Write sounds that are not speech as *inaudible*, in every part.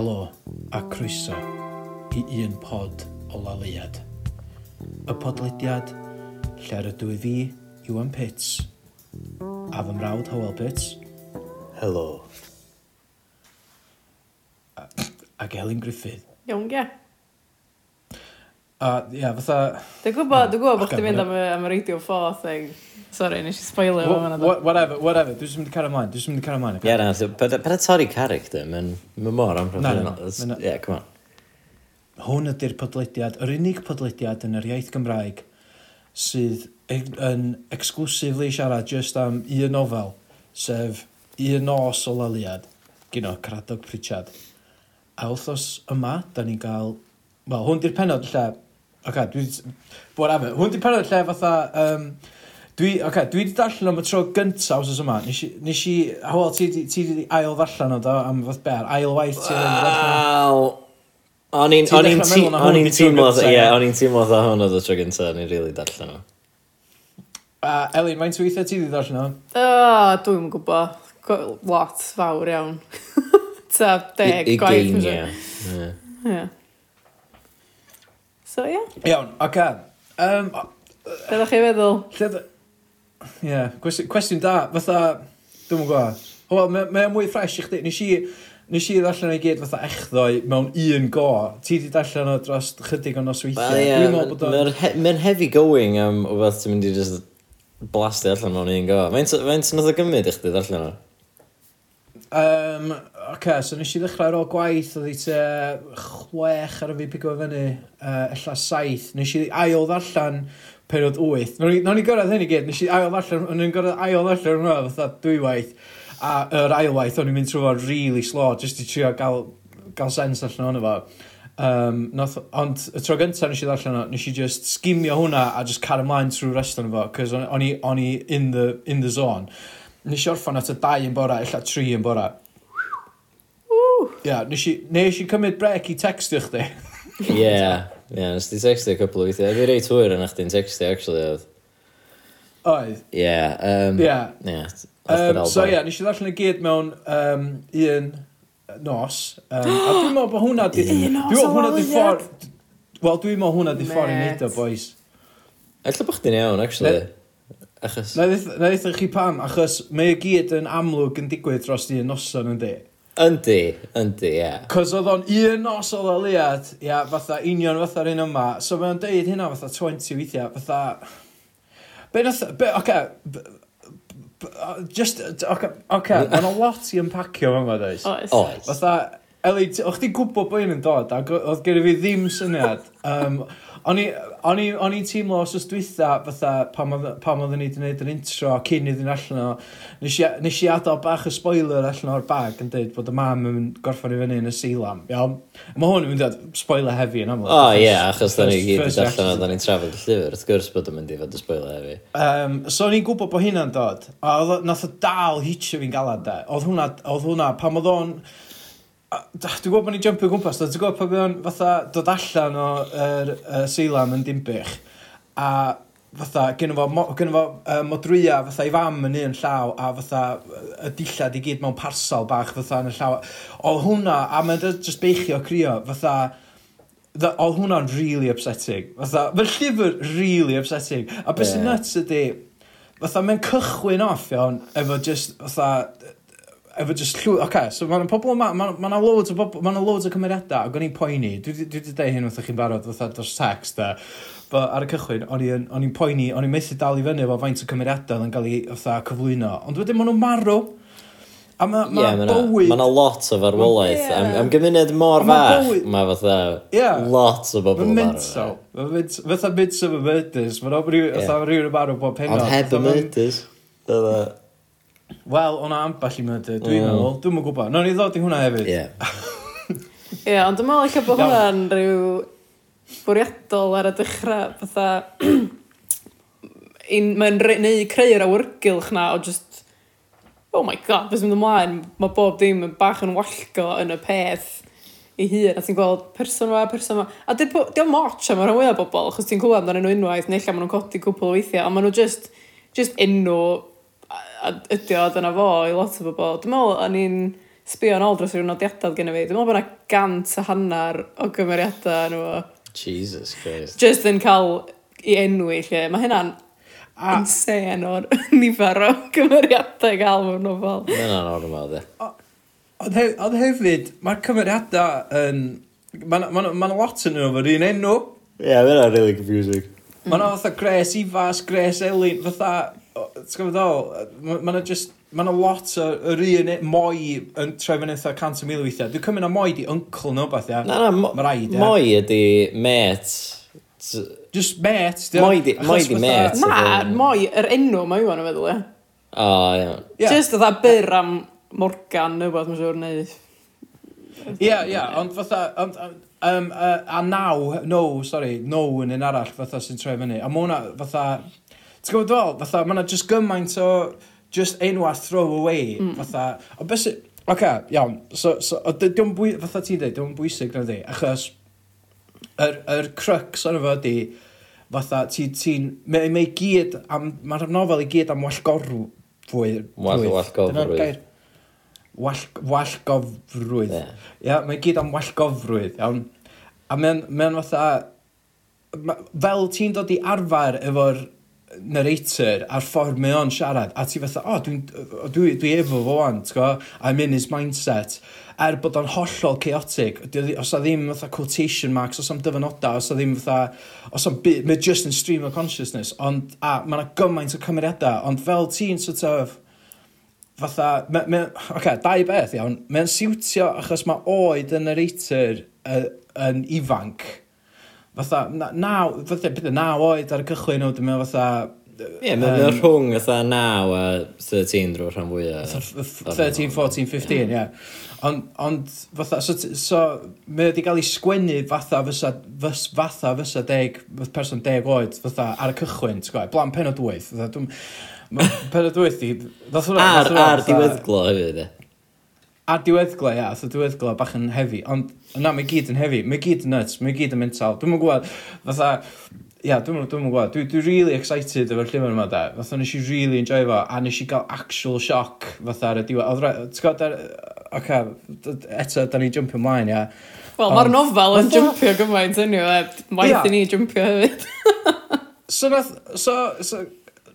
Helo a croeso i un pod o laliad. Y podlediad lle ar i fi, Iwan Pits, a fy mrawd Howell Pits. Helo. Ac Elin Griffith. Iawn ge. A, ia, fatha... Dwi'n gwybod, hmm. dwi'n gwybod bod chdi'n mynd am, am y Radio 4 thing. Sorry, nes i spoilio fo fanna. Whatever, whatever. Dwi'n mynd i cario ymlaen, dwi'n mynd i cario ymlaen. Ie, na, peda torri character, mae'n mor am amrofennol. Ie, come on. Hwn ydy'r podlediad, yr unig podlediad yn yr iaith Gymraeg sydd yn exclusively siarad just am un nofel, sef un nos o laliad, gyno Caradog Pritchard. A wrthos yma, da ni'n cael... Wel, hwn di'r penod lle okay, dwi... Whatever. Hwn di penod lle fatha... Um, Dwi, oce, okay, dwi wedi darllen am y tro gyntaf os yma. Nes i, nes i, wel, ti, ti, ti wedi ail ddarllen o do am fath ber, ail waith ti wedi Wel... O'n i'n teimlo, ie, o'n i'n teimlo dda hwn oedd y tro gyntaf, ni'n rili darllen o. Uh, Elin, mae'n tweithio ti wedi darllen o? O, dwi'n gwybod. Lot fawr iawn. *laughs* Ta deg gwaith. Ugain, ie. Ie. So, ie. Yeah. Iawn, oce. Okay. Um, Be ddech chi'n feddwl? Lle dda... Ie, cwestiwn, cwestiwn da, fatha... Dwi'n gwybod. Wel, mae o'n mwy ffres i chdi. Nes i, nes i ddarllen o'i gyd fatha echddoe mewn un go. Ti di darllen o dros chydig o nosweithiau. Well, yeah, Mae'n ma heavy going am o beth ti'n mynd i just blastu allan mewn un go. Mae'n ma nath o gymryd i chdi ddarllen o? Um, Ok, so nes i ddechrau ar ôl gwaith, oedd i te chwech ar y fi pigo fyny, uh, ella saith. Nes i ail ddarllen penod wyth. Nog ni gyrraedd hyn i gyd, nes i ail ddarllen, o'n i'n gyrraedd ail ddarllen hwnna, fatha dwy waith. A yr ail waith, o'n i'n mynd trwy fo'n really slow, just i trio gael, gael sens allan o'n efo. Um, noth, ond y tro gyntaf nes i ddarllen o, nes i just skimio hwnna a just car ymlaen trwy'r rest o'n efo, cos o'n i, on i in, the, in the zone. Nes i orffan at y dau yn bora, illa tri yn bora. Ia, nes i, nes i cymryd brec i textio chdi. *laughs* Ie, ie, nes di textio cwpl o weithiau. Fi reit hwyr yna chdi'n textio, actually, oedd. Oedd. Ie. Yeah, um, yeah. yeah um, so ie, yeah, nes i ddarllen y gyd mewn um, un nos. Um, a dwi'n meddwl bod hwnna di... *gasps* Un nos dwi'n hwnna di ffordd... Wel, dwi'n meddwl hwnna di ffordd i wneud o, boys. Alla bych chi'n iawn, actually. Achos... Na ddeitha chi pam, achos mae y gyd yn amlwg yn digwydd dros un noson yn di. Yndi, yndi, ie. Cos oedd o'n un nos o ddoliad, ia, fatha union fatha'r un yma. So mae o'n deud hynna fatha 20 weithiau, fatha... Be nath... Be, oce... Okay, just... Oce, okay, *laughs* okay, mae'n a lot i ympacio fan yma, does? Oes. Oes. Fatha, Eli, o'ch ti'n gwybod bod un yn dod, ac o- oedd gen i fi ddim syniad. Um, o'n i- o'n i o'n i'n teimlo os oes dwytha, fatha, pam oedd- pam oedden ni wedi gwneud yr intro cyn iddyn allan o, nes i, nes i adael bach o spoiler allan o'r bag yn dweud bod y mam yn gorffan i fyny yn y seilam. Iawn. Mae hwn yn mynd i fod spoiler heavy yn amlwg. O ie, achos da ni gyd yn darllen o, da ni'n trafod y llyfr, wrth gwrs bod yn mynd i fod y spoiler hefi. Um, so o'n i'n gwybod bod hynna'n dod, a oedd, nath o dal hitio fi'n galad da. Oedd hwnna, oedd hwnna, pam oedd o'n, Dwi'n gwybod bod ni'n jumpio gwmpas, dwi'n gwybod pa bydd fatha dod allan o yr uh, seilam yn dimbych a fatha gynnu fo, mo, gynnu fo uh, modrwya fatha i fam yn un llaw a fatha y dillad i gyd mewn parsal bach fatha yn y llaw. Oedd hwnna, a mae'n just beichio crio fatha the, o hwnna'n really upsetting. Fatha, mae'r llyfr really upsetting. A beth sy'n yeah. nuts ydy, fatha, mae'n cychwyn off, iawn, efo just, fatha, efo just llw... Oce, okay, so mae'n pobl yma, mae'n ma, ma loads o bobl, mae'n loads o cymeriadau, ac o'n i'n poeni, dwi wedi dweud hyn wrth chi'n barod, fatha dros sex, da. Bo, ar y cychwyn, o'n i'n poeni, o'n i'n methu dal i fyny efo faint o cymeriadau yn cael ei fatha cyflwyno, ond wedyn maen nhw'n marw. A mae ma yeah, ma bywyd... Mae yna lot o farwolaeth. Yeah. Am, am gymuned mor fach, mae fatha yeah. lot o bobl yn marw. Mae'n mental. Fatha mids of a murders. Mae'n rhywun yn marw bob penod. Ond heb y murders. Wel, o'na amball i murder, dwi'n Mm. meddwl. Dwi'n mwyn gwybod. Nog ni ddod i hwnna hefyd. Ie. Ie, ond dwi'n meddwl eich bod Iawn. hwnna'n rhyw bwriadol ar y dechrau, fatha... *clears throat* un- Mae'n rhoi- neu creu'r awyrgylch na o just... Oh my god, beth sy'n mynd ymlaen, mae bob dim yn bach yn wallgo yn y peth i hun, a ti'n gweld person fa, person fa. A dy- bo- moch am y rhan fwyaf o bobl, achos ti'n clywed amdano nhw unwaith, neu lle maen nhw'n codi cwpl o weithiau, ond maen nhw just, just enw ydi o, dyna fo i lot o bobl. Dwi'n meddwl, o'n i'n sbio yn ôl dros yw'r nodiadau gen i fi. Dwi'n meddwl bod yna gant a hanner o gymeriadau nhw. Jesus Christ. Just yn cael i enwi lle. Mae hynna'n a... insane o'r *laughs* nifer o gymeriadau gael mewn nofel. Mae hynna'n normal, de. Ond hefyd, mae'r cymeriadau yn... Mae'n ma, ma, ma lot yn nhw fo'r un enw. Ie, yeah, mae hynna'n really confusing. Mm. yna fatha Gres Ifas, Gres Elin, fatha ti'n gwybod ddol, mae'n yna just, mae'n yna lot o, yr un e, moi yn trefyn eitha cant o mil weithiau. Dwi'n cymryd na moi di uncle nhw beth, ia. Na, na, mo, rhaid, ia. moi ydi met. Just met, di. Moi di, moi di met. Na, moi, yr enw mae yw yn feddwl, ia. O, iawn. Just oedd byr am Morgan neu beth, mae'n siŵr, neud. Ie, ie, ond fatha, ond, um, uh, a naw, no, sorry, no yn un arall fatha sy'n troi fyny. A mae hwnna fatha, Ti'n gwybod ddol? Fatha, mae yna just gymaint o just enwa throw away, Mm. Fatha, o beth sy'n... oce, okay, iawn. So, so, diwm bwy... Fatha ti'n dweud, diwm bwysig na di. Achos, yr, yr crux o'n efo di, fatha, ti'n... Ti, mae ma gyd am... Mae'r nofel i gyd am wallgorw. Fwy... Wall, wallgorw. Wall, wallgofrwydd. Ie, yeah. yeah, mae gyd am wallgofrwydd, iawn. A mae'n mae fatha... Ma, fel ti'n dod i arfer efo'r narrator a'r ffordd mae o'n siarad, a ti fatha, o, oh, dwi'n dwi, dwi efo fo wan, ti'n I'm in his mindset. Er bod o'n hollol chaotic, os a ddim fatha quotation marks, os am dyfynoda, os a ddim fatha, os am byd, mae just yn stream of consciousness, ond, a, mae yna gymaint o cymeriadau, ond fel ti'n sort of, fatha, me, me, okay, dau beth iawn, mae'n siwtio achos mae oed yn narrator yn, yn ifanc, fatha, na- naw, fatha, bydd y naw oed ar y cychwyn nhw, dwi'n meddwl fatha... Ie, mae'n um, rhwng fatha 9 a 13 drwy'r rhan fwyaf. fatha f- f- 13, 14, 15, ie. Ond, ond, fatha, so, t- so mae wedi cael ei sgwennu fatha fysa, fys, fatha fysa deg, fyth person deg oed, fatha, ar y cychwyn, ti'n gwybod, blan penod wyth, fatha, dwi'n... ma' Penod wyth di... Ar, ar diweddglo hefyd, e. A diweddglo, ia, oedd y diweddglo bach yn hefi, ond na, mae gyd yn hefi, mae gyd yn nuts, mae gyd yn mental. Dwi'n mwyn gwybod, fatha, ia, dwi'n mwyn gwybod, dwi'n dwi really excited efo'r llyfr yma, da. Fatha, nes i really enjoy fo, a nes i gael actual shock, fatha, ar y diwedd. Oedd, ti'n gwybod, oce, eto, da ni jumpio ymlaen, ia. Wel, mae'r nofel yn jumpio gymaint, yn yw, e, maith i ni jumpio hefyd. *laughs* so, nath, so, so,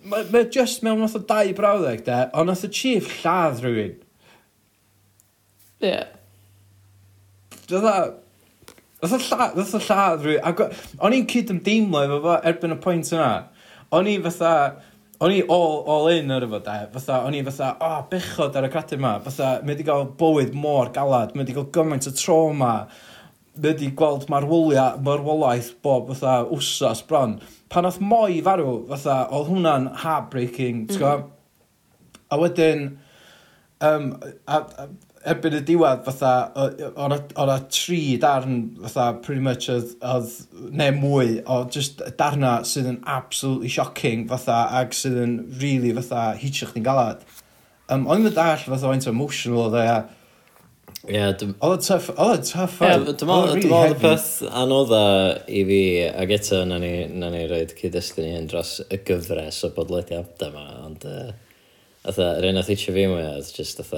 mae ma just mewn nath o dau brawddeg, da, ond nath y chief lladd rhywun Ie. Dydda... Dydda lladd, dydda lladd rwy... Ac o- o'n i'n cyd ymdeimlo efo fo erbyn y pwynt yna. O'n i fatha... O'n i all, all in ar efo da. Fatha, o'n i fatha, o, oh, bechod ar y cradur yma. Fatha, mae wedi cael bywyd mor galad. Mae wedi cael gymaint o trauma. Mae wedi gweld marwoliau, marwolaeth bob fatha wsos bron. Pan oedd moi farw, fatha, oedd hwnna'n heartbreaking, ti'n mm. A wedyn, um, a, a, erbyn y diwedd, fatha, o'n a tri darn, fatha, pretty much, oedd, oedd neu mwy, o just darna sydd yn absolutely shocking, fatha, ag sydd yn really, fatha, hitio chdi'n galad. Um, o'n i'n dall, fatha, o'n emotional, oedd e, Ie, Oedd y tuff, oedd y tuff Ie, dwi'n meddwl y peth anodda i fi, ac eto na ni, na ni roed cyd-destun i hyn dros y gyfres o bodlediadau yma, ond uh, oedd yr un oedd eich fi mwy oedd just oedd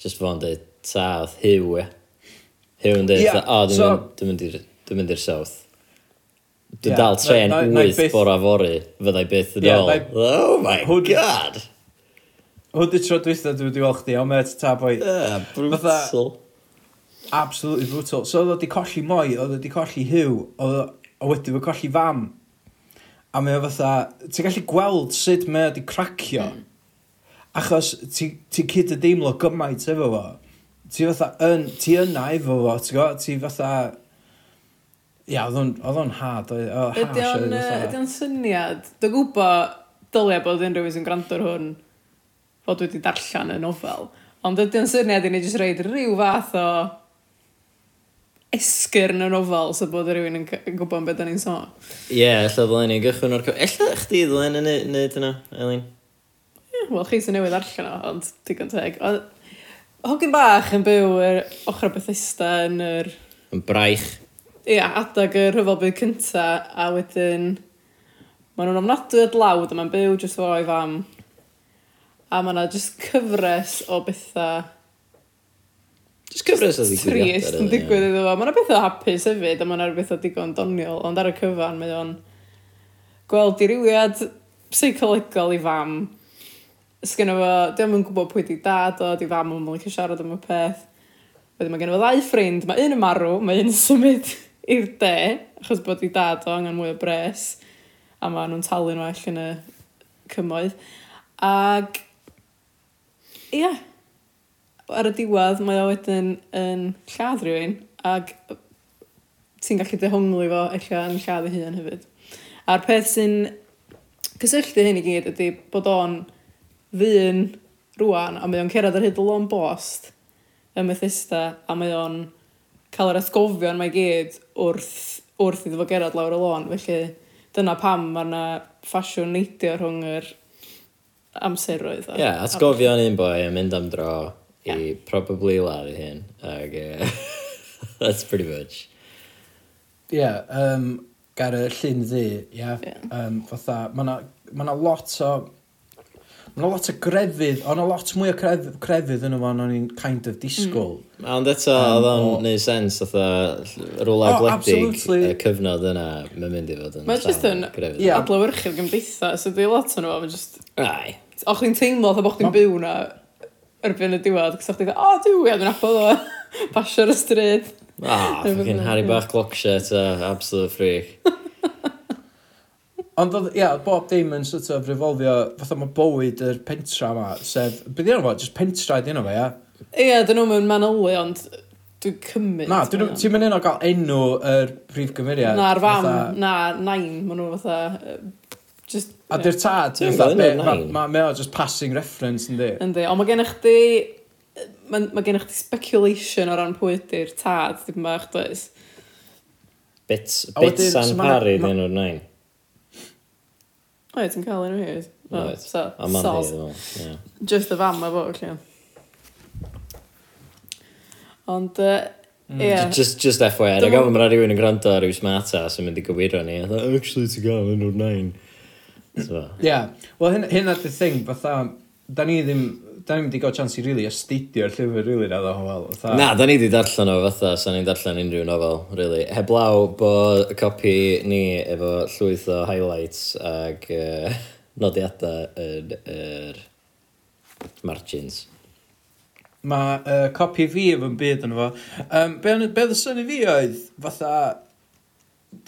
Just fo'n dweud, ta, oedd Hugh, e. Hugh yn dweud, yeah, o, oh, dwi'n mynd i'r dwi'n mynd i'r south. Dwi'n yeah, dal tren wyth 8 bora fori, fyddai byth yn ôl. Oh my hwn, god! Hwyd y tro dwytha dwi wedi weld chdi, o met ta boi. Yeah, brutal. absolutely brutal. So oedd wedi colli moi, oedd wedi colli hiw, a wedi wedi colli fam. A mae o fatha, ti'n gallu gweld sut mae wedi cracio. Mm. Achos ti, ti cyd y deimlo gymaint efo fo. Ti fatha, yn, ti yna efo fo, ti'n go? Ti fatha... Ia, oedd o'n had. Ydy o'n syniad. Dwi'n gwybod dylia bod unrhyw un sy'n gwrando ar hwn fod wedi darllen y nofel. Ond ydy o'n syniad i ni jyst reid rhyw fath o esgyr yn y nofel so bod rhywun yn gwybod beth da ni'n sôn. Ie, yeah, lle ddylen ni gychwyn o'r... Ella chdi ddylen yn neud yna, Elin? Wel, chi sy'n newydd arllen o, ond digon teg. Ond hogyn bach yn byw yr ochr o Bethesda yn yr... Yn braich. Ia, adag y rhyfel byd cynta, a wedyn... Maen nhw'n ofnadwy o dlawd, a mae'n byw jyst fo o'i fam. A mae yna jyst cyfres o bethau... Jyst cyfres o ddigwyddiadau. Trist yn digwydd iddo fo. Mae yna bethau hapus hefyd, a mae yna bethau digon doniol, ond ar y cyfan mae o'n gweld diriwiad seicolegol i fam sgynno fo, diolch yn gwybod pwy di dad o, di fam o'n mynd i siarad am y peth. Wedyn mae gen fo ddau ffrind, mae un yn marw, mae un yn symud *laughs* i'r de, achos bod di dad o angen mwy o bres, a mae nhw'n talu nhw all yn y cymoedd. Ac, ie, yeah. ar y diwedd mae o wedyn yn lladd rhywun, ac ti'n gallu dehongli fo eich yn lladd ei hun hefyd. A'r peth sy'n cysylltu hyn i gyd ydy bod o'n ddyn rwan, a mae o'n cerdded ar hyd y lôn bost y Methista a mae o'n cael yr atgofion mae gyd wrth, wrth iddo fo gerad lawr y lôn. Felly dyna pam mae yna ffasiwn neidio rhwng yr amseroedd. Ie, yeah, atgofion un boi yn mynd am dro yeah. i probably ladd i hyn. Ag, uh, *laughs* that's pretty much. Ie, yeah, um, gar y llun ddi, ie. Yeah. yeah. Um, fatha, mae yna ma lot o Mae yna lot o grefydd, ond a lot mwy o cref, crefydd yn yma, o'n i'n kind of disgwyl. Mm. Ond eto, oedd o'n neud sens, oedd rwla oh, gwledig y cyfnod yna, mae'n mynd i fod yn Mae'n just yn yeah. adlywyrchu'r gymdeithas, ydy lot o'n nhw, mae'n just... Ai. Och chi'n teimlo, oedd o'ch chi'n byw na erbyn y diwedd, cos o'ch chi'n dweud, o, dwi, a dwi'n apod o, *laughs* basio'r y stryd. Ah, ffocin Harry Bach Glockshire, absolute freak. *laughs* Ond oedd, ia, oedd Bob yn sort of revolfio, fatha mae bywyd yr pentra yma, sef, beth yna fo, just pentra ydi yna fo, ia? Ia, dyn nhw mewn manylwi, ond dwi'n cymryd. Na, dyn nhw, ti'n mynd un o gael enw yr prif gymeriad. Na'r fam, fatha... na, nain, maen nhw fatha, just... A dy'r tad, mae o just passing reference, yndi? Yndi, ond mae gennych chdi, mae ma gen chdi speculation o ran pwy ydy'r tad, dwi'n bach, does? Bits, bits and parry, dyn nhw'r nain. O, ti'n cael un o hyd? Oed. So, a man hyd, Just y fam a fo, lle. Ond, uh, Mm. Just, just FYI, Dwi'n gofyn mae rhywun yn gwrando ar yw smart ass yn mynd i gywiro ni. I thought, Actually, ti'n gael yn o'r nain. So. Yeah. Wel, hyn, hyn at the thing, fatha, da ni ddim da ni mynd i gael chance i really astudio'r llyfr really na ddo, wel. Tha... Na, da ni wedi darllen o fatha, sa'n ni'n darllen unrhyw nofel, really. Heblaw bod y copi ni efo llwyth o highlights ag uh, *laughs* nodiadau yr, yr margins. Mae uh, copi fi efo'n byd yn efo. Um, be, be oedd y syni fi oedd, fatha,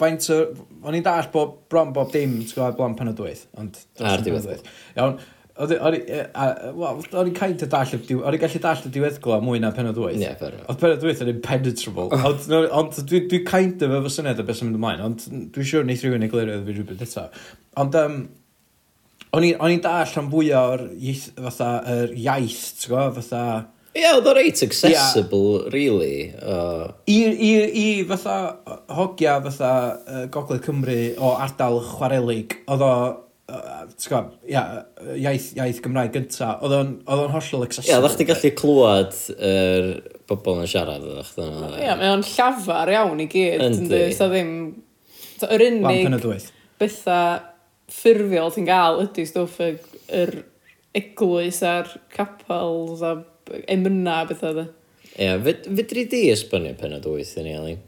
faint o... O'n i'n dall bob, bron bob dim, ti'n gwybod, bron pan o dwyth, ond... Ar diwedd. Iawn, O'n i'n kind of dall, o'n i'n gallu dall y diweddglo mwy na pen o wyth. Ie, yeah, fair enough. Oedd penod wyth yn impenetrable. Oh. ond ond dwi'n dwi kind of efo syniad o beth sy'n mynd ymlaen, ond dwi'n siŵr neith rhywun eglurio fi rhywbeth eto. Ond um, o'n i'n dall am fwy o'r fatha, yr iaith, ti'n gwybod, fatha... Ie, oedd o reit accessible, really. Uh... I, i, I fatha hogia fatha uh, Gogledd Cymru o ardal chwarelig, oedd o uh, ia, iaith, iaith Gymraeg gynta, oedd o'n hollol accessible. Ia, ddech chi gallu clywed yr bobl yn siarad, ddech chi? Ia, mae o'n llafar iawn i gyd, yndi, sa ddim... So, yr unig bethau ffurfiol ti'n gael ydy stwff yr, yr eglwys a'r capels a emyna a bethau dda. Ia, fedri di esbonio penod 8 i ni, Elin?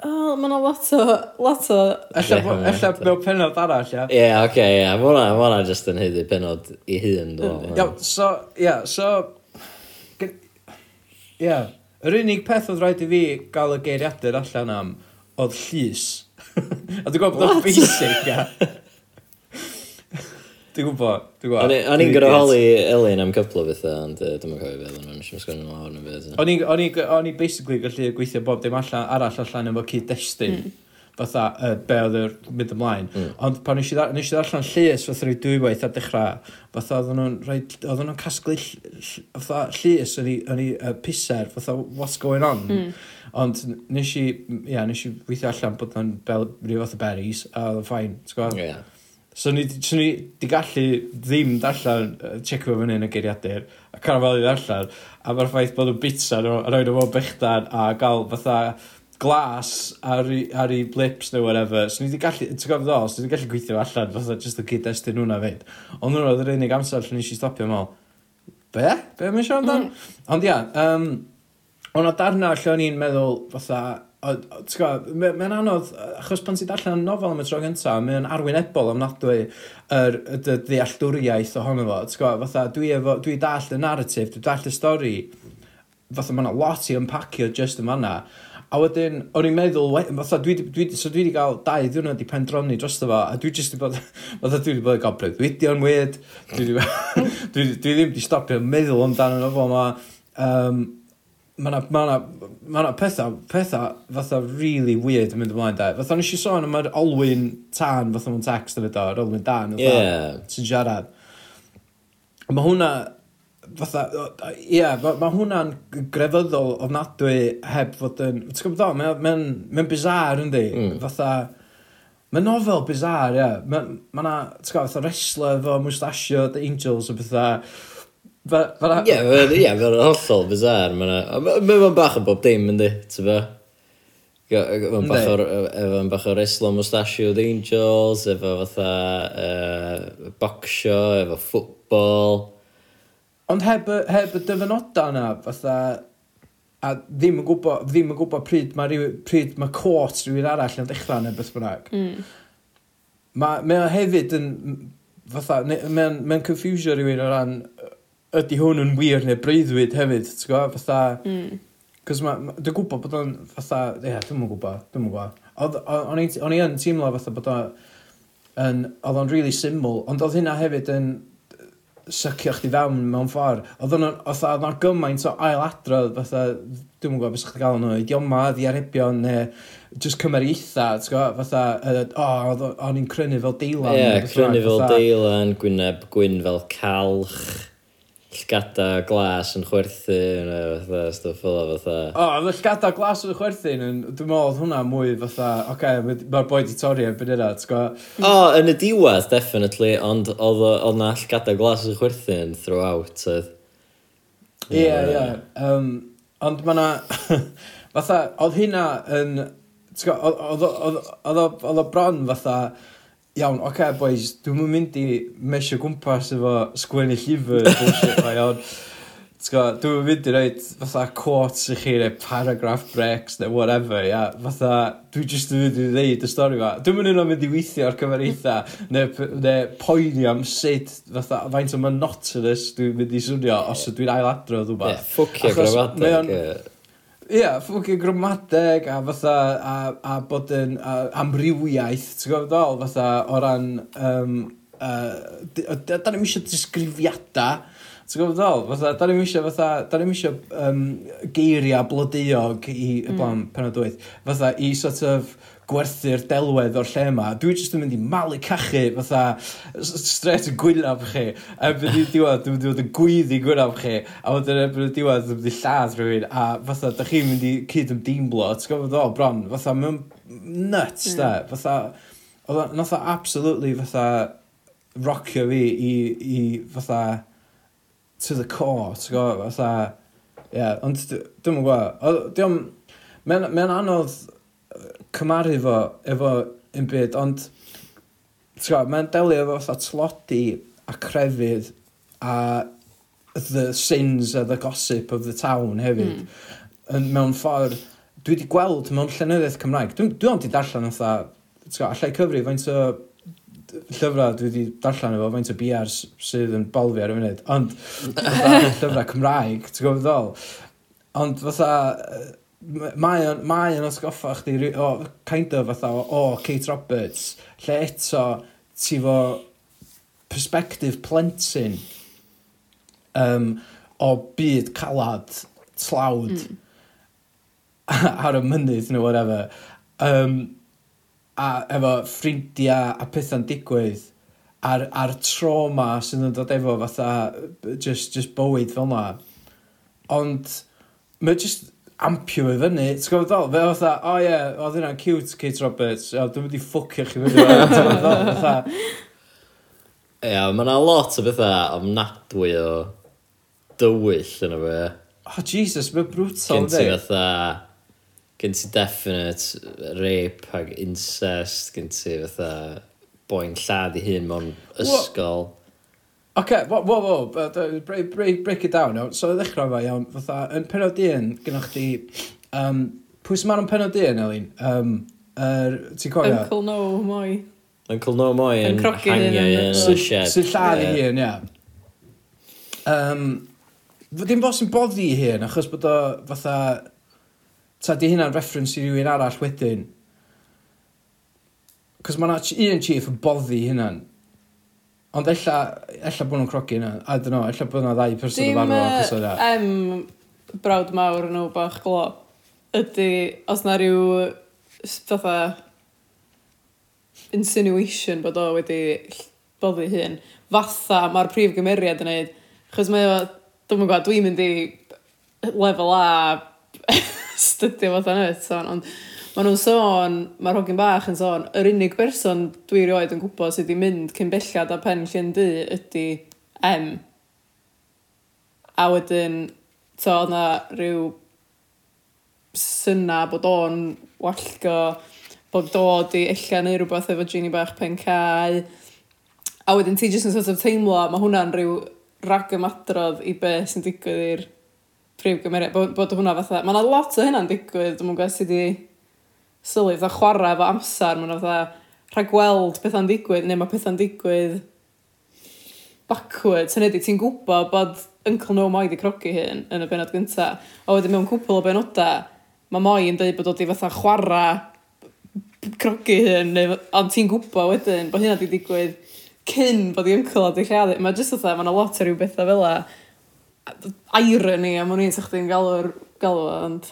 Oh, mae yna lot o, lot o... Ella bo- Ie, ella mewn penod arall, ia. Ie, oce, ie. Mae hwnna, just yn heiddi penod i hun, dwi'n Iawn, so, ia, so... gy- Ia, yr unig peth oedd rhaid i fi gael y geiriadur allan am oedd llys. *laughs* a dwi'n gwybod bod o'n basic, ia. *laughs* Dwi'n gwybod, dwi'n gwybod. O'n i'n gyda holi Elin am cwpl o bethau, ond uh, dwi'n cofio beth o'n eisiau sgwrn nhw lawr yn byd. O'n i basically gallu gweithio bob dim allan, arall allan efo cyd-destun. Hmm. Fatha, uh, be oedd yr mynd ymlaen. Mm. Ond pan nes i ddarllen llys fatha rhyw dwywaith ar dechrau, fatha oedden nhw'n rhoi, oedden nhw'n casglu fatha llys yn ei uh, piser, fatha what's going on. Mm. Ond nes i, ia, nes i weithio allan bod o'n rhyw fath o berries, a oedd yn ffain, ti'n gwybod? Yeah. So ni, so ni di gallu ddim darllen, checio fyny yn y geiriadur, a carafalu darllen, a mae'r ffaith bod nhw'n bitsa nhw, a rhoi nhw mewn bechdan, a gael fatha glas ar, ar ei blips neu whatever. So ni di gallu, ti'n gofod ddol, so ni di gallu gweithio allan, fatha just o gyd-destun nhw'n fyd. Ond nhw'n oedd yr unig amser lle nes i stopio mewn Be? Be mae'n siarad amdan? Mm. Ond ia, um, Ond o darna lle o'n i'n meddwl fatha mae'n anodd, achos pan ti'n darllen nofel am y tro gyntaf, mae'n arwynebol ofnadwy yr ddealltwriaeth ohono fo. Ti'n Gwybod, fatha, dwi, efo, dwi dall y narratif, dwi dall y stori, fatha mae'n lot i unpacio just yma na. A wedyn, o'n i'n meddwl, fatha, dwi, dwi, so dwi wedi cael dau ddiwrnod i pendroni dros fo, a dwi jyst wedi bod, *laughs* fatha, dwi wedi bod yn cael breuddwydio'n wyd, dwi, dwi, *laughs* dwi, dwi ddim wedi stopio meddwl amdano fo, yma. um, mae yna ma na, ma pethau, pethau fatha really weird yn mynd ymlaen da. Fatha nes i sôn am yr olwyn tan fatha mewn text yn y do, yr olwyn dan, fatha, yeah. sy'n siarad. Mae hwnna, fatha, ie, yeah, mae ma hwnna'n grefyddol ofnadwy heb fod yn, ti'n gwybod do, mae'n ma, ma, ma bizar yndi, mm. fatha, mae'n nofel bizar, ie. Yeah. Mae ma na, ti'n gwybod, fatha wrestler fo, mustachio, The Angels o bethau Fe- Fel Ie, fel ie, fel yn hollol bizar. Mae'n ma bach o bob dim, yndi, ti fe? Mae'n e- e- bach o'r efo bach o Mustachio the angels, efo fatha uh, bocsio, efo ffwtbol. Ond heb, y- heb y dyfynodau yna, fatha, a ddim yn gwybod, ddim yn gwybod pryd mae rhyw, pryd mae cwrt rhywun arall yn dechrau neu beth bynnag. Mm. Mae mae o hefyd yn, fatha, mae'n mae confusio rhywun o ran ydy hwn yn wir neu breuddwyd hefyd, ti'n gwybod, fatha... Mm. Cos ma, ma dwi'n gwybod bod o'n fatha, ie, yeah, dwi'n gwybod, dwi'n gwybod. O'n i yn teimlo fatha bod o'n, oedd o'n really syml, ond oedd hynna hefyd yn sycio chdi fewn mewn ffordd. Oedd o'n, oedd o'n gymaint o ail adrodd, fatha, dwi'n gwybod beth sy'ch chdi gael nhw, idioma, ddiarebion, neu just cymeriaetha, ti'n gwybod, fatha, o, oh, o'n i'n crynu fel deilan. Ie, yeah, crynu fel deilan, gwyneb gwyn fel calch llgada glas yn chwerthu a fatha stwff fel o fatha. O, oedd y llgada glas yn chwerthin, yn, dwi'n meddwl oedd hwnna mwy fatha, oce, okay, mae'r boi di torri yn byd yna, ti'n gwybod? O, yn y diwedd, definitely, ond oedd yna llgada glas yn chwerthin throughout. oedd. Ie, ie. Um, ond mae yna, fatha, oedd hynna yn, ti'n gwybod, oedd o bron fatha, Iawn, oce okay, boys, dwi'n yn mynd i mesio gwmpas efo sgwennu llyfr bullshit *laughs* ma iawn. T'go, dwi'm yn mynd i roed fatha quotes i chi neu paragraph breaks neu whatever, ia. Fatha, dwi jyst yn mynd i ddeud y stori fa. Dwi'n mynd i'n mynd i weithio ar cyfer eitha, neu, neu poeni am sut, fatha, faint o monotonous dwi'n mynd i swnio os ydw i'n ailadrodd rhywbeth. Ie, yeah, ffwcio gramadeg yeah, ffwcin gramadeg a fatha, a, a bod yn a, amrywiaeth, ti'n gwybod ddol, fatha o ran, um, uh, da ni'n eisiau disgrifiadau, ti'n gwybod ddol, fatha, da ni'n eisiau, fatha, da ni'n eisiau um, geiriau blodeuog i y mm. blaen penodwydd, fatha i sort of gwerthu'r delwedd o'r lle yma. Dwi jyst yn mynd i malu cachu, fatha, straight yn gwynaf chi. Ebyn i diwedd, dwi'n mynd i fod yn gwyddi gwynaf chi. A wedyn ebyn y diwedd, dwi'n mynd i lladd rhywun. A fatha, da chi'n mynd i cyd ymdeimlo. T'w gofod o, bron, fatha, mae'n nuts, da. Hmm. Fatha, nath o absolutely fatha rocio fi i, i fatha to the core, ti'n gwybod, fatha, ie, yeah, ond dwi'n mwyn gwybod, diolch, mae'n anodd cymaru fo efo un byd, ond mae'n delio efo fatha tlodi a crefydd a the sins a the gossip of the town hefyd. Mm. Mewn ffordd, dwi wedi gweld mewn llenyddiaeth Cymraeg, dwi, dwi ond i darllen fatha, allai cyfri faint o llyfrau dwi wedi darllen efo faint o BR er sydd yn bolfi ar y funud, ond *laughs* llyfrau Cymraeg, ti'n gwybod ddol? Ond fatha, mae o'n, mae o'n osgoffa chdi, o, kind of fatha, o, oh, Kate Roberts, lle eto ti fo perspective plentyn um, o byd calad, tlawd, mm. *laughs* ar y mynydd neu whatever. Um, a efo ffrindiau a pethau'n digwydd a'r, ar trauma sydd yn dod efo fatha just, just bywyd fel yna. Ond mae just, ampio fe fyny. T'w gwybod ddol? Fe oedd o ie, oedd hynna'n cute Kate Roberts, o, dwi'n mynd i ffwcio chi fyny. T'w gwybod ddol? Fatha, Ia, mae yna lot o bethau ofnadwy o dywyll yna fe. oh Jesus, mae'n brutal Gen ti ynddi? fatha... Gen ti definite rape ag incest, gen ti fatha boi'n lladd i hun mewn ysgol okay, wo, wow, wow, break, break, break it down iawn. So, ddechrau fe iawn, fatha, yn penod un, gynnwch chi, um, pwy sy'n ma'n yn penod un, Elin? Um, er, ti'n cofio? Uncle No, moi. Uncle No, moi, yn hangio yn y shed. Sy'n lladd i hun, ia. Um, Dim bod sy'n boddi i hun, achos bod o fatha... Ta di hynna'n reference i rywun arall wedyn. Cos mae'n un chief yn boddi hynna'n. Ond ella, ella bod nhw'n crogi yna. I don't know, ella bod yna ddau person yn farw achos yna. Dim em brawd mawr nhw bach glo. Ydy, os na rhyw fatha insinuation bod o wedi boddi hyn. Fatha mae'r prif gymeriad yn neud. Chos mae o, dwi'n gwybod, dwi'n mynd i lefel A *laughs* studio fatha nid, ond Maen nhw'n sôn, mae'r hogyn bach yn sôn, yr unig berson dwi rioed yn gwybod sydd wedi mynd cyn bellad a pen llyn du ydy M. A wedyn, to, oedd na rhyw syna bod o'n wallgo, bod dod i ella neu rhywbeth efo Ginny bach pen cae. A wedyn ti jyst yn sort of teimlo, mae hwnna'n rhyw rag ymadrodd i be sy'n digwydd i'r prif gymeriad. Bod, bod hwnna fatha, mae yna lot o hynna'n digwydd, dwi'n mwyn gwybod sydd wedi sylwi, fatha chwarae efo amser, mae'n fatha rhagweld pethau'n digwydd, neu mae pethau'n digwydd backwards, hynny ydy, ti'n gwybod bod Uncle No Moi di crogi hyn yn y benod gynta, a wedyn mewn cwpl o benodau, mae Moi yn dweud bod o di fatha chwarae crogi hyn, neu, ond ti'n gwybod wedyn bod hynna di digwydd cyn bod i uncle o di lleadu. Mae jyst oedd mae yna lot o rhyw bethau fel la. Irony, a mwyn i'n sa'ch chi'n galw'r galw, ond...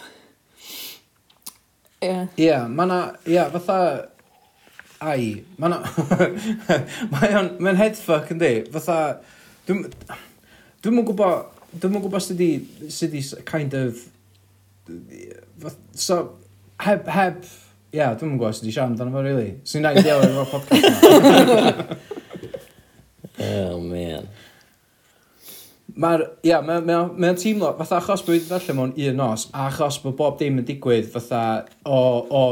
Ie. Yeah. Ie, yeah, mae yna, ie, yeah, fatha, ai, *laughs* mae yna, mae'n ma headfuck yn di, fatha, dwi'n, dwi'n gwybod, dwi'n mwyn gwybod sydd i, sydd i kind of, fath, so, heb, heb, ie, yeah, dwi'n mwyn gwybod sydd i siarad amdano fo, really, sy'n rhaid i ddew efo'r podcast yma. *laughs* oh, man. Mae'r, ia, mae'n mae mae o'n teimlo, fatha achos bod wedi darllen mewn un nos, a achos bod bob dim yn digwydd fatha o, o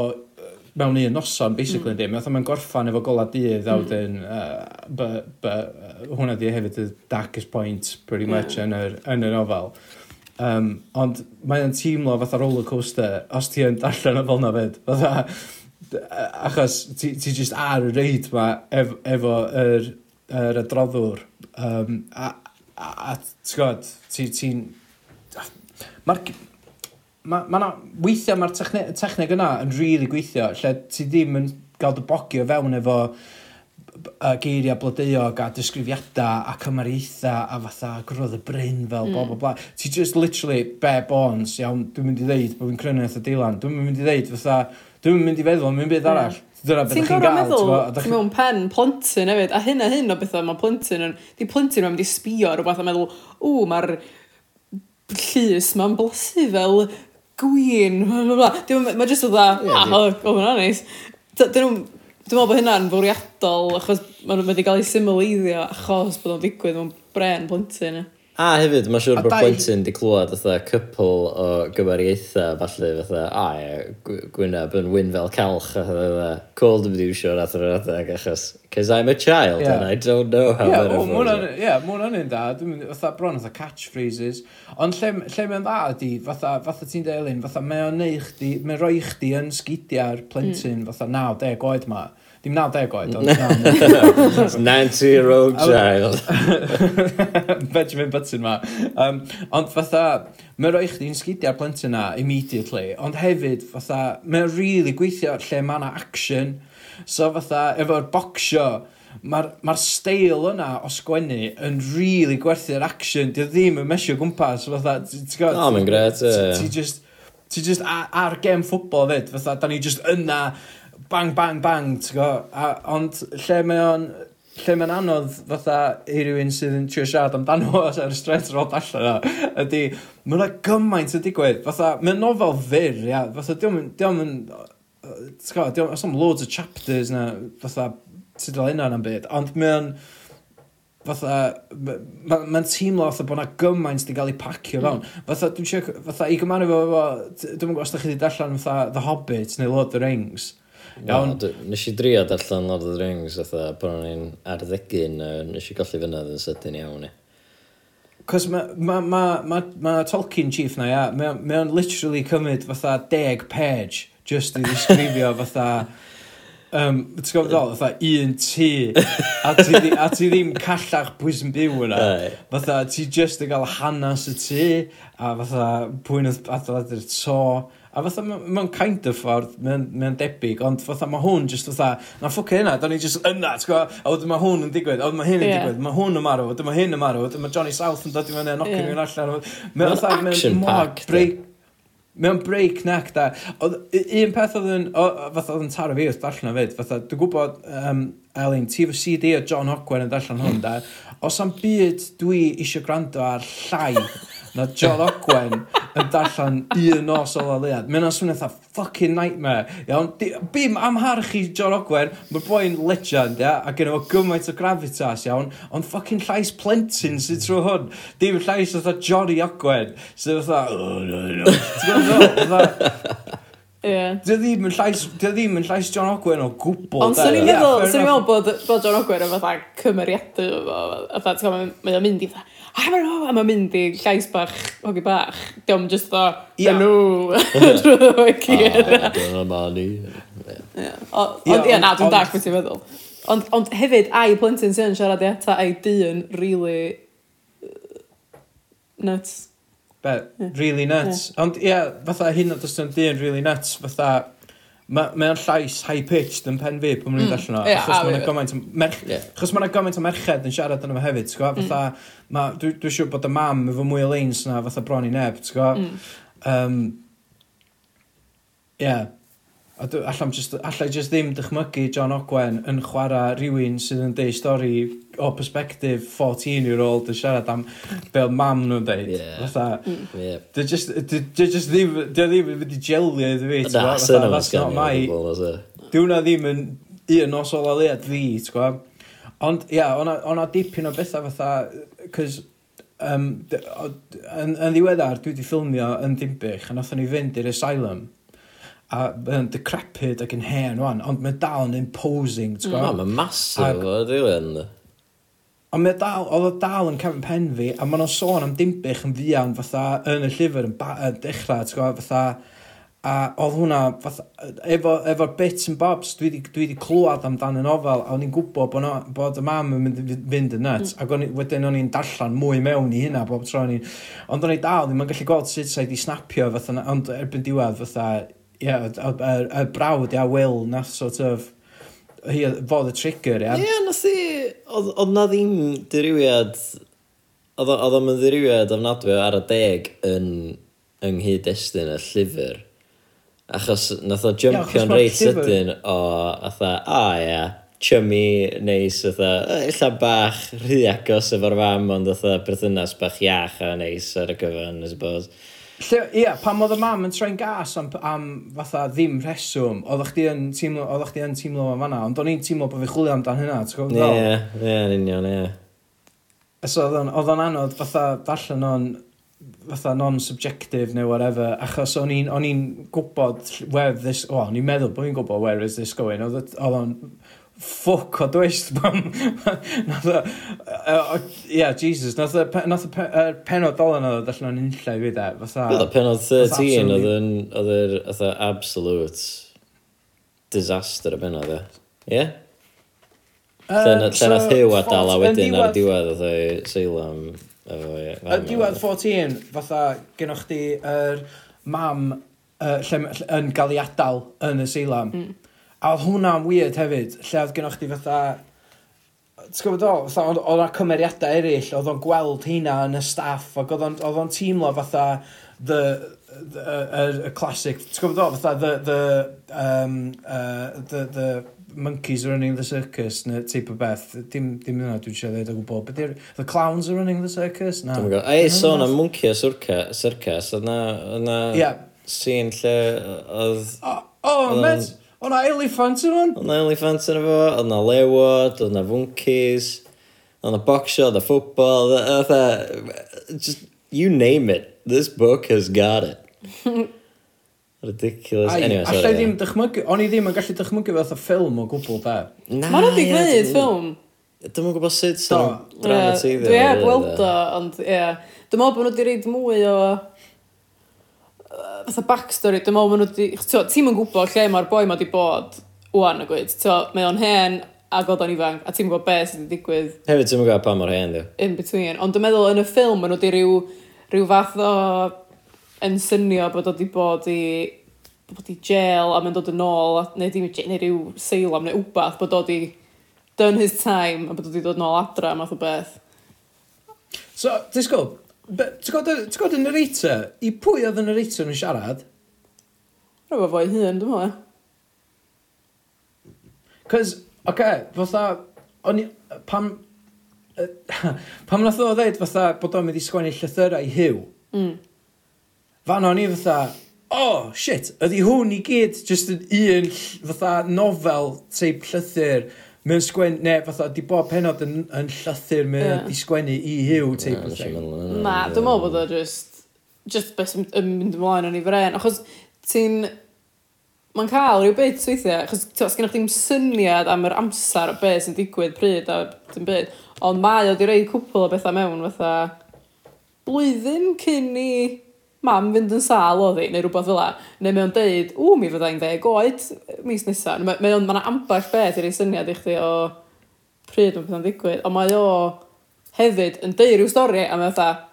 mewn un noson, basically, mm. dim. Fatha mae'n gorffan efo gola dydd, a mm. wedyn, uh, but, but, uh, hwnna di hefyd y darkest point, pretty much, yn yr, yn yr ofal. Um, ond mae'n teimlo fatha roller coaster, os ti yn darllen o fel na fyd. Fatha, achos ti, ti just ar y reid ma ef, efo yr, yr adroddwr, um, a, A, a ti'n gwybod, ti'n... Ti, Mae'r... Mae ma, ma weithiau mae'r techni technig yna yn rili really gweithio, lle ti ddim yn gael dy bogio fewn efo y geiriau blodeuog a disgrifiadau a cymariaethau a fatha grodd y bryn fel mm. bla bla bla. Ti just literally bare bones, iawn, dwi'n mynd i ddeud bod fi'n crynu eitha Dylan. Dwi'n mynd i ddeud fatha, dwi'n mynd i feddwl am un byd arall dyna beth ydych chi'n gael. meddwl, ti'n mewn pen plentyn hefyd, a hyn a hyn o bethau mae plentyn yn, di plentyn yn mynd i sbio ar rhywbeth a meddwl, o, mae'r llys mae'n blasu fel gwyn, *laughs* bla bla bla. mae jyst ah, o dda, ah, o, hwnna neis. Dyn nhw, Dwi'n meddwl bod hynna'n fwriadol, achos maen nhw wedi cael ei symleiddio achos bod o'n digwydd mewn bren blentyn. A hefyd, mae'n siŵr bod dau... blentyn di clywed fatha cwpl o gymariaethau, falle fatha, a ie, Gwyneb yn wyn fel calch, a fatha, cold dwi'n mynd i wsio rath adeg, achos, cause I'm a child yeah. and I don't know how yeah, to afford it. Ie, yeah, mwyn o'n un da, dwi'n mynd, fatha bron, fatha catchphrases, ond lle, lle mae'n dda ydi, fatha, fatha ti'n deilyn, fatha, mae o'n neu chdi, mae'n rhoi chdi yn sgidiau'r plentyn, mm. fatha 9-10 oed ma, mm Dim 90 oed, ond *laughs* 90-year-old child. *laughs* Benjamin Button ma. Um, ond fatha, mae'n rhoi chdi'n sgidio'r plentyn na immediately, ond hefyd, fatha, mae'n really gweithio lle mae yna action. So fatha, efo'r bocsio, mae'r ma steil yna o sgwennu yn really gwerthu'r action. Dio ddim yn mesio gwmpas, fatha, ti'n gwybod? O, mae'n gret, Ti just, ti just ar, ar gem ffwbol fyd, fatha, da ni just yna, bang, bang, bang, ti'n go? A, ond lle mae o'n lle mae'n anodd fatha i rywun sydd yn trio siarad amdano os ar y stret rod allan yna, ydy, mae'n rhaid gymaint yn digwydd. Fatha, mae'n nofel fyr, ia. Fatha, diolch yn, diolch yn, ti'n diolch, os am loads o chapters na, fatha, sydd dal yna am byd, ond mae'n, fatha, mae'n ma teimlo fatha bod yna gymaint wedi cael ei pacio fewn. Mm. Fatha, dwi'n siarad, fatha, i gymaru fo, dwi'n gwybod os da chi wedi darllen fatha The Hobbit neu Lord of the Rings, Iawn. Nes i drio darllen Lord of the Rings, fatha, pan o'n i'n arddegyn, a nes i golli fyna yn sydyn iawn, i. Cos mae ma, ma, ma, ma Tolkien chief na, ia, mae o'n literally cymryd fatha deg page just i ddisgrifio *laughs* fatha... Um, Ti'n gwybod ddol, fatha un tŷ, a ti, ddi, a ti ddim callach pwy sy'n byw yna. Fatha, ti just yn cael hanes y tŷ, a fatha pwy'n adeiladu'r to, A fatha, mae'n kind of ffordd, mae'n debyg, ond fatha, mae hwn just fatha, na ffwc hynna, da ni just yna, ti'n gwybod, a wedyn mae hwn yn digwydd, a wedyn mae hyn yn yeah. digwydd, mae hwn yn marw, wedyn mae hyn yn marw, wedyn mae Johnny South yn dod i fyny, a nocio yeah. allan. Mae'n fatha, mae'n mor break, Mae'n break neck da. Oedd un peth oedd yn, fatha oedd yn taro fi wrth darllen o fyd, fatha, dwi'n gwybod, um, Elin, ti fy CD o John Ogwen yn darllen hwn da, os am byd dwi eisiau gwrando ar llai na John Ogwen yn darllen un nos o laliad. Mae'n swnio eitha fucking nightmare. Iawn, bim amharch i John Ogwen, mae'r boi'n legend, ia, a gen fo gymaint o gravitas, iawn, ond fucking llais plentyn sydd trwy hwn. Dim llais oedd Johnny Ogwen, sydd oedd, Yeah. Dio ddim yn llais, dio ddim yn llais John Ogwen o gwbl. Ond swn i'n meddwl, swn i'n meddwl bod, bod John Ogwen yn fatha cymeriadu fo, fatha, ti'n gwybod, mae o'n mynd i fatha, a mae'n mynd i llais bach, hogi bach, diom just ddo, hello, drwy o'i gyd. Dyna ni. Ond ie, na, dwi'n dach beth ti'n meddwl. Ond, ond hefyd, a'i plentyn sy'n siarad i ata, a'i dyn, really, nuts. Be, really nuts. Yeah. Ond ie, yeah, fatha hyn oedd ystod dyn really nuts, fatha... Mae'n ma llais high-pitched yn pen fi pan mae'n i'n allan o. Yeah, achos mae'n gymaint, merch... yeah. achos mae'n gymaint o merched yn siarad yna fo hefyd, ti'n gwybod? Fatha, mm. ma, dwi, dwi siŵr bod y mam efo mwy o leins na fatha bron i neb, ti'n gwybod? Mm. Um, yeah, A allan just, allai just ddim dychmygu John Ogwen yn chwarae rhywun sydd yn deud stori o perspective 14-year-old yn siarad am fel mam nhw'n deud. Yeah. Fatha, mm. dy just, dy, just ddim, dy ddim yn mynd i gelio iddo fi. Na, sy'n yma sgan i. Dwi wna ddim yn un os o lead fi, ti'n gwybod? Ond, ia, yeah, o'na dipyn o bethau fatha, cys um, yn, yn ddiweddar dwi wedi ffilmio yn Dimbych a nath ni fynd i'r asylum a mae'n decrepid ac yn hen wan, ond mae dal yn imposing, ti'n gwybod? Mae'n masif o ddilyn. Ond mae dal, oedd o dal yn cefn pen fi, a maen nhw'n sôn am dimbych yn ddiawn fatha yn y llyfr yn, ba, yn dechrau, ti'n gwybod, fatha... A oedd hwnna, fatha, efo, efo bits and bobs, dwi wedi, dwi wedi clywed amdan y nofel, a o'n i'n gwybod bod, no, bod y mam yn mynd, fynd yn nuts, mm. ac on, wedyn o'n i'n darllen mwy mewn i hynna bob tro o'n i'n... Ond o'n i dal, ddim yn gallu gweld sut sa'i di snapio, fatha, ond erbyn diwedd, fatha, yeah, y brawd ia Will nath sort of hi fod y trigger ia. Ie, nath i, oedd na ddim diriwiad... oedd o'n mynd diriwiad ofnadwy ar y deg yn yng nghyd-destun y llyfr. Achos nath o jumpio'n reit sydyn o, atha, a ia, chummy, neis, atha, illa bach, rhy agos efo'r fam, ond atha, berthynas bach iach a neis ar y gyfan, I suppose. Lle, ia, pan oedd y mam yn troi'n gas am, am fatha ddim rheswm, oeddech chdi yn teimlo, oeddech chdi yn teimlo fan fanna, ond o'n i'n teimlo bod fi chwilio amdan hynna, ti'n gwybod? Ie, ie, yn union, ie. So oedd o'n anodd fatha darllen o'n fatha non-subjective neu whatever, achos o'n i'n o'n i'n gwybod where this, o, oh, o'n i'n meddwl bod i'n gwybod where is this going, oedd o'n ffwc o dwist pam? Nath o uh, ia Jesus nath o nath o penod dolen oedd allan o'n unlla i fi de fatha oedd o penod 13 oedd yn oedd yr fatha absolute disaster y penod e ie? Lle nath hiw a dal a wedyn ar diwedd oedd o'i seilo am y diwedd 14 fatha gennych chdi yr mam uh, lle, yn gael ei adal yn y seilam mm. A oedd hwnna'n weird hefyd, lle oedd gennych chi fatha... T'w gwybod o, fatha oedd o'na cymeriadau eraill, oedd o'n gweld hynna yn y staff, ac oedd o'n oedd o'n teimlo fatha the, the, uh, y classic, t'w gwybod o, fatha the, the, um, uh, the, the, monkeys are running the circus, neu type o beth. Dim, dim yna dwi'n siarad dweud o gwbl. But the clowns are running the circus? Na. Dwi'n gwybod. Ei, sôn am monkey a circus, oedd na, oedd na yeah. lle oedd... O, oh, oh, Oedd na elephant yn hwn? Oedd na elephant yn efo, oedd na lewod, oedd na funkies, oedd na boxio, oedd na ffwbol, oedd e, na... E, just, you name it. This book has got it. *laughs* Ridiculous. Ai, anyway, sorry. Ddim dychmygu, o'n i ddim yn gallu dychmygu fath o ffilm o gwbl da. Na, Mae'n rhaid i gwneud ffilm. Dwi'n gwybod sut sy'n dramatiddio. Dwi ar gweld o, ond ie. Dwi'n meddwl bod nhw wedi reid mwy o fatha backstory, dwi'n meddwl maen nhw wedi... Ti'n yn gwybod lle mae'r boi mae wedi bod wwan y gwyd. So, mae o'n hen ac oedd o'n ifanc, a ti'n gwybod beth sydd wedi digwydd. Hefyd, ti'n gwybod pa mor hen, dwi. In between. Ond dwi'n meddwl yn y ffilm, maen nhw wedi rhyw, rhyw fath o ensynio bod o wedi bod i bod i jail a mae'n dod yn ôl neu, dim, neu rhyw seilam neu wbath bod oedd i done his time a bod oedd i dod yn ôl adra math o beth. So, disgwyl, Ti'n gwybod y narrator? I pwy oedd y narrator yn siarad? Rwy'n fwy hun, dwi'n meddwl. Cos, oce, okay, fatha, o'n i, pam, *laughs* pam nath o ddeud fatha bod o'n mynd i sgwennu llythyrau i hiw, mm. fan o'n i fatha, oh, shit, ydy hwn i gyd just yn un fatha nofel teip llythyr Mae'n sgwen... Ne, fatha, di bob penod yn, yn llythyr, mae'n yeah. di sgwennu i hiw, teip o thing. Na, dwi'n meddwl bod o just... Just beth sy'n mynd ymlaen o'n i fren. Achos ti'n... Mae'n cael rhyw bit weithiau, achos ti'n sgynnych chi'n syniad am yr amser o beth sy'n digwydd pryd a dim byd. Ond mae o di rei cwpl o bethau mewn, fatha... Blwyddyn cyn i mam fynd yn sal o ddi, neu rhywbeth fel la, neu mae o'n deud, ww, mi fyddai'n ddeg oed mis nesaf. Mae, mae o'n, mae'n ambell beth i'r ei syniad i chdi o pryd mae pethau'n digwydd, ond mae o hefyd yn deud rhyw stori, a mae fatha,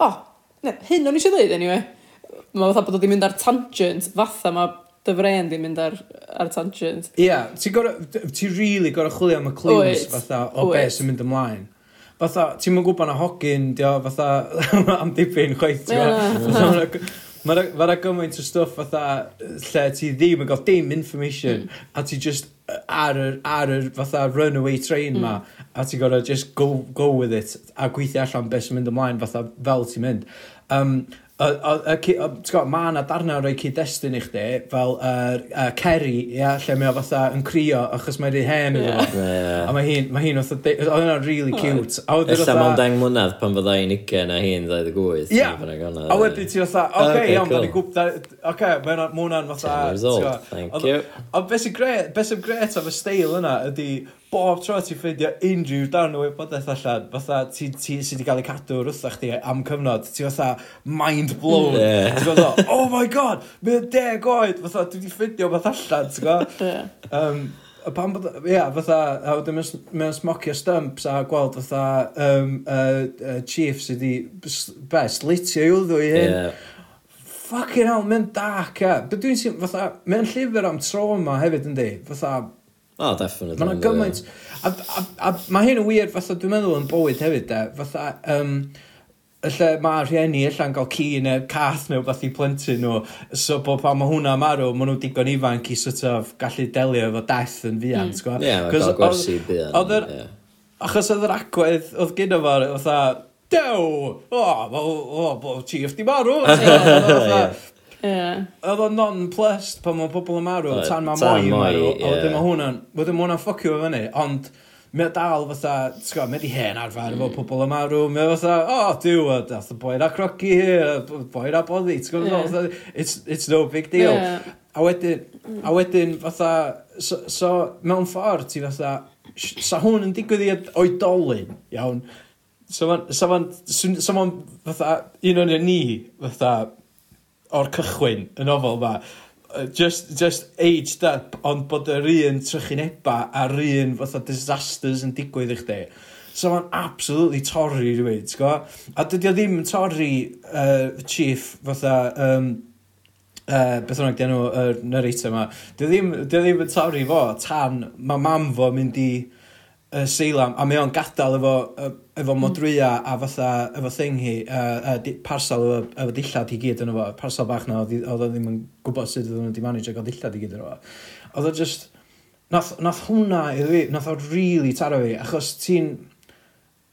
o, oh, ne, hyn o'n eisiau dweud, anyway. Mae fatha bod o wedi mynd ar tangent, fatha mae dy fren di mynd ar, ar tangent. Ie, yeah, ti'n gorau, ti'n really gorau chwilio am y clues fatha o beth sy'n mynd ymlaen fatha, ti'n mynd gwybod na hogyn, dio, fatha, *laughs* am dipyn chwaith, ti'n gwybod. Mae yna gymaint o stwff fatha lle ti ddim yn gael dim information mm. a ti just ar yr, ar yr fatha runaway train mm. ma a ti gorau just go, go with it a gweithio allan beth sy'n mynd ymlaen fatha fel ti'n mynd. Um, ma' na darna o roi cyd-destun i chdi, fel yr uh, uh, Kerry, ia, lle mae o fatha yn crio achos mae'n rhy hen iddo fo. A mae hi'n, mae hi'n fatha, oedd hwnna'n really cute. Ella mae'n deng mlynedd pan fydda i'n ugen a hi'n ddau dy gwyth. Ia, a wedyn ti'n fatha, oce, iawn, mae'n gwybod, oce, mae hwnna'n fatha. Ten years old, thank you. Ond beth sy'n gret, beth sy'n gret am y steil yna ydy, bob tro ti'n ffeindio unrhyw darn o wybodaeth allan, fatha ti, ti sydd wedi cael ei cadw wrtha chdi am cyfnod, ti fatha mind blown. Yeah. Ti'n gwybod, oh my god, mae'n deg oed, fatha dwi wedi ffeindio beth allan, ti'n gwybod? um, *laughs* a pan bod, ia, yeah, fatha, a wedyn mae'n smocio stumps a gweld fatha um, uh, uh, chief sydd wedi best litio i wddw i hyn. Yeah. Fucking hell, mae'n dark, ia. Yeah. Dwi'n sy'n, fatha, mae'n llyfr am trauma hefyd, yndi? Fatha, O, oh, definitely. Mae'n yna gymaint... A, a, a, mae hyn yn wir, fatha, dwi'n meddwl yn bywyd hefyd, de. Fatha, um, lle mae rhieni allan gael ci neu cath neu beth i plentyn nhw. So bod pan mae hwnna marw, maen nhw digon ifanc i sort of gallu delio efo death yn fian. Mm. Ie, mae'n cael gwersi bian. Achos oedd yr agwedd, oedd gyda fo, fatha, Dew! O, o, o, o, ti efo marw! *laughs* Yeah. Oedd o'n non-plussed pan mae pobl yn marw, Oedd, tan mae tan moi yn moi, marw, a ie. wedyn mae hwnna'n, wedyn mae hwnna'n ffocio fe fyny, ond mae o dal fatha, ti'n gwybod, mae di hen arfer efo mm. pobl yn marw, mae o fatha, o, oh, diw, a dath y boi na crogi, y boi na boddi, ti'n Ie. gwybod, yeah. it's, it's no big deal. Ie. A wedyn, a wedyn fatha, so, so mewn ffordd ti fatha, sh- sa hwn yn digwydd i oedolyn, iawn, So ma'n, so ma'n, so sa ma'n fatha, un o'n ni, fatha, o'r cychwyn, y nofel ma, just, just aged up, ond bod yr un trychineba a'r un fatha disasters yn digwydd i chdi. So mae'n absolutely torri rhywun, ti'n gwybod? A dydy o ddim yn torri uh, chief fatha... Um, uh, beth yna gen nhw, y narrator yma, dy ddim, dy ddim yn torri fo tan mae mam fo mynd i y Seilam, a mae o'n gadael efo, efo hmm. modrwya a fatha, efo thing hi, uh, uh, parsel efo, efo dillad i gyd yn efo, parsel bach na, oedd o ddim yn gwybod sut oedd nhw wedi manage a gael dillad i gyd yn efo. Oedd o just, nath, nath hwnna, iddo fi, nath o really taro fi, achos ti'n,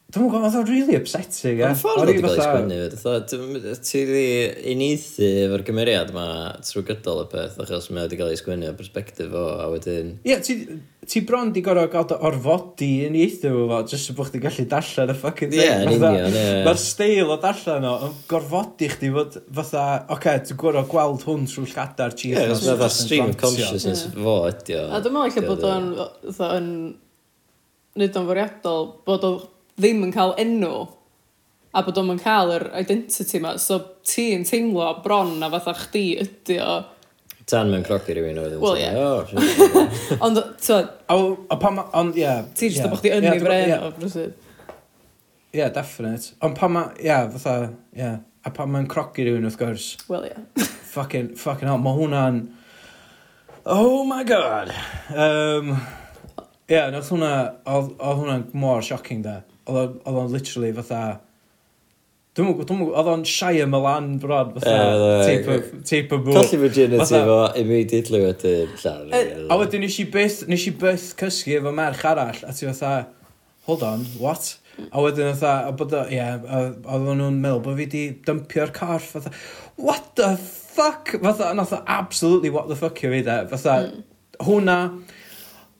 Dwi'n gwybod, oedd o'n really upsetting. e. Mae'n eh? ffordd oedd wedi cael ei sgwynnu. Ti wedi unieithu efo'r gymeriad yma trwy gydol y peth, achos mae wedi cael ei sgwynnu o perspektif o, a wedyn... Ie, yeah, ti bron di gorau gael dy orfodi uniaethu efo fo, jyst bod chdi gallu darllen y ffucking thing. Ie, yn union, ie. Mae'r steil o darllen o, yn gorfodi chdi fod fatha, oce, okay, ti'n gwrdd gweld hwn trwy llgadar chi. Ie, os mae stream consciousness fo ydi o. A dwi'n meddwl bod o'n, nid o'n fwriadol, bod o'n ddim yn cael enw a bod o'n cael yr identity yma. So ti'n teimlo bron a fatha chdi ydi o. Tan mewn crogi rhywun oedd yn teimlo. *laughs* Ond, ti'n... Ond, ie. Ti'n just o bod chdi yn ei fren o brysyd. Ie, yeah, definite. Ond pan ma... Ie, yeah, fatha... Ie. Yeah. A pan ma'n crogi rhywun wrth gwrs. Wel, ie. Yeah. *laughs* fucking, fucking hell. Mae hwnna'n... Oh my god. Um, ie, yeah, nath hwnna... Oedd hwnna'n mor shocking da oedd o'n literally fatha... Dwi'n mwyn, oedd o'n Shia Milan brod, fatha, tape o bwb. Colli virginity fo immediately wedyn llawn. A wedyn nes i byth, nes i byth cysgu efo merch arall, a ti fatha, hold on, what? A wedyn fatha, a bod o, ie, oedd nhw'n meddwl bod fi di dympio'r corff, fatha, what the fuck? Fatha, nath o absolutely what the fuck i fi de, fatha, hmm. hwnna,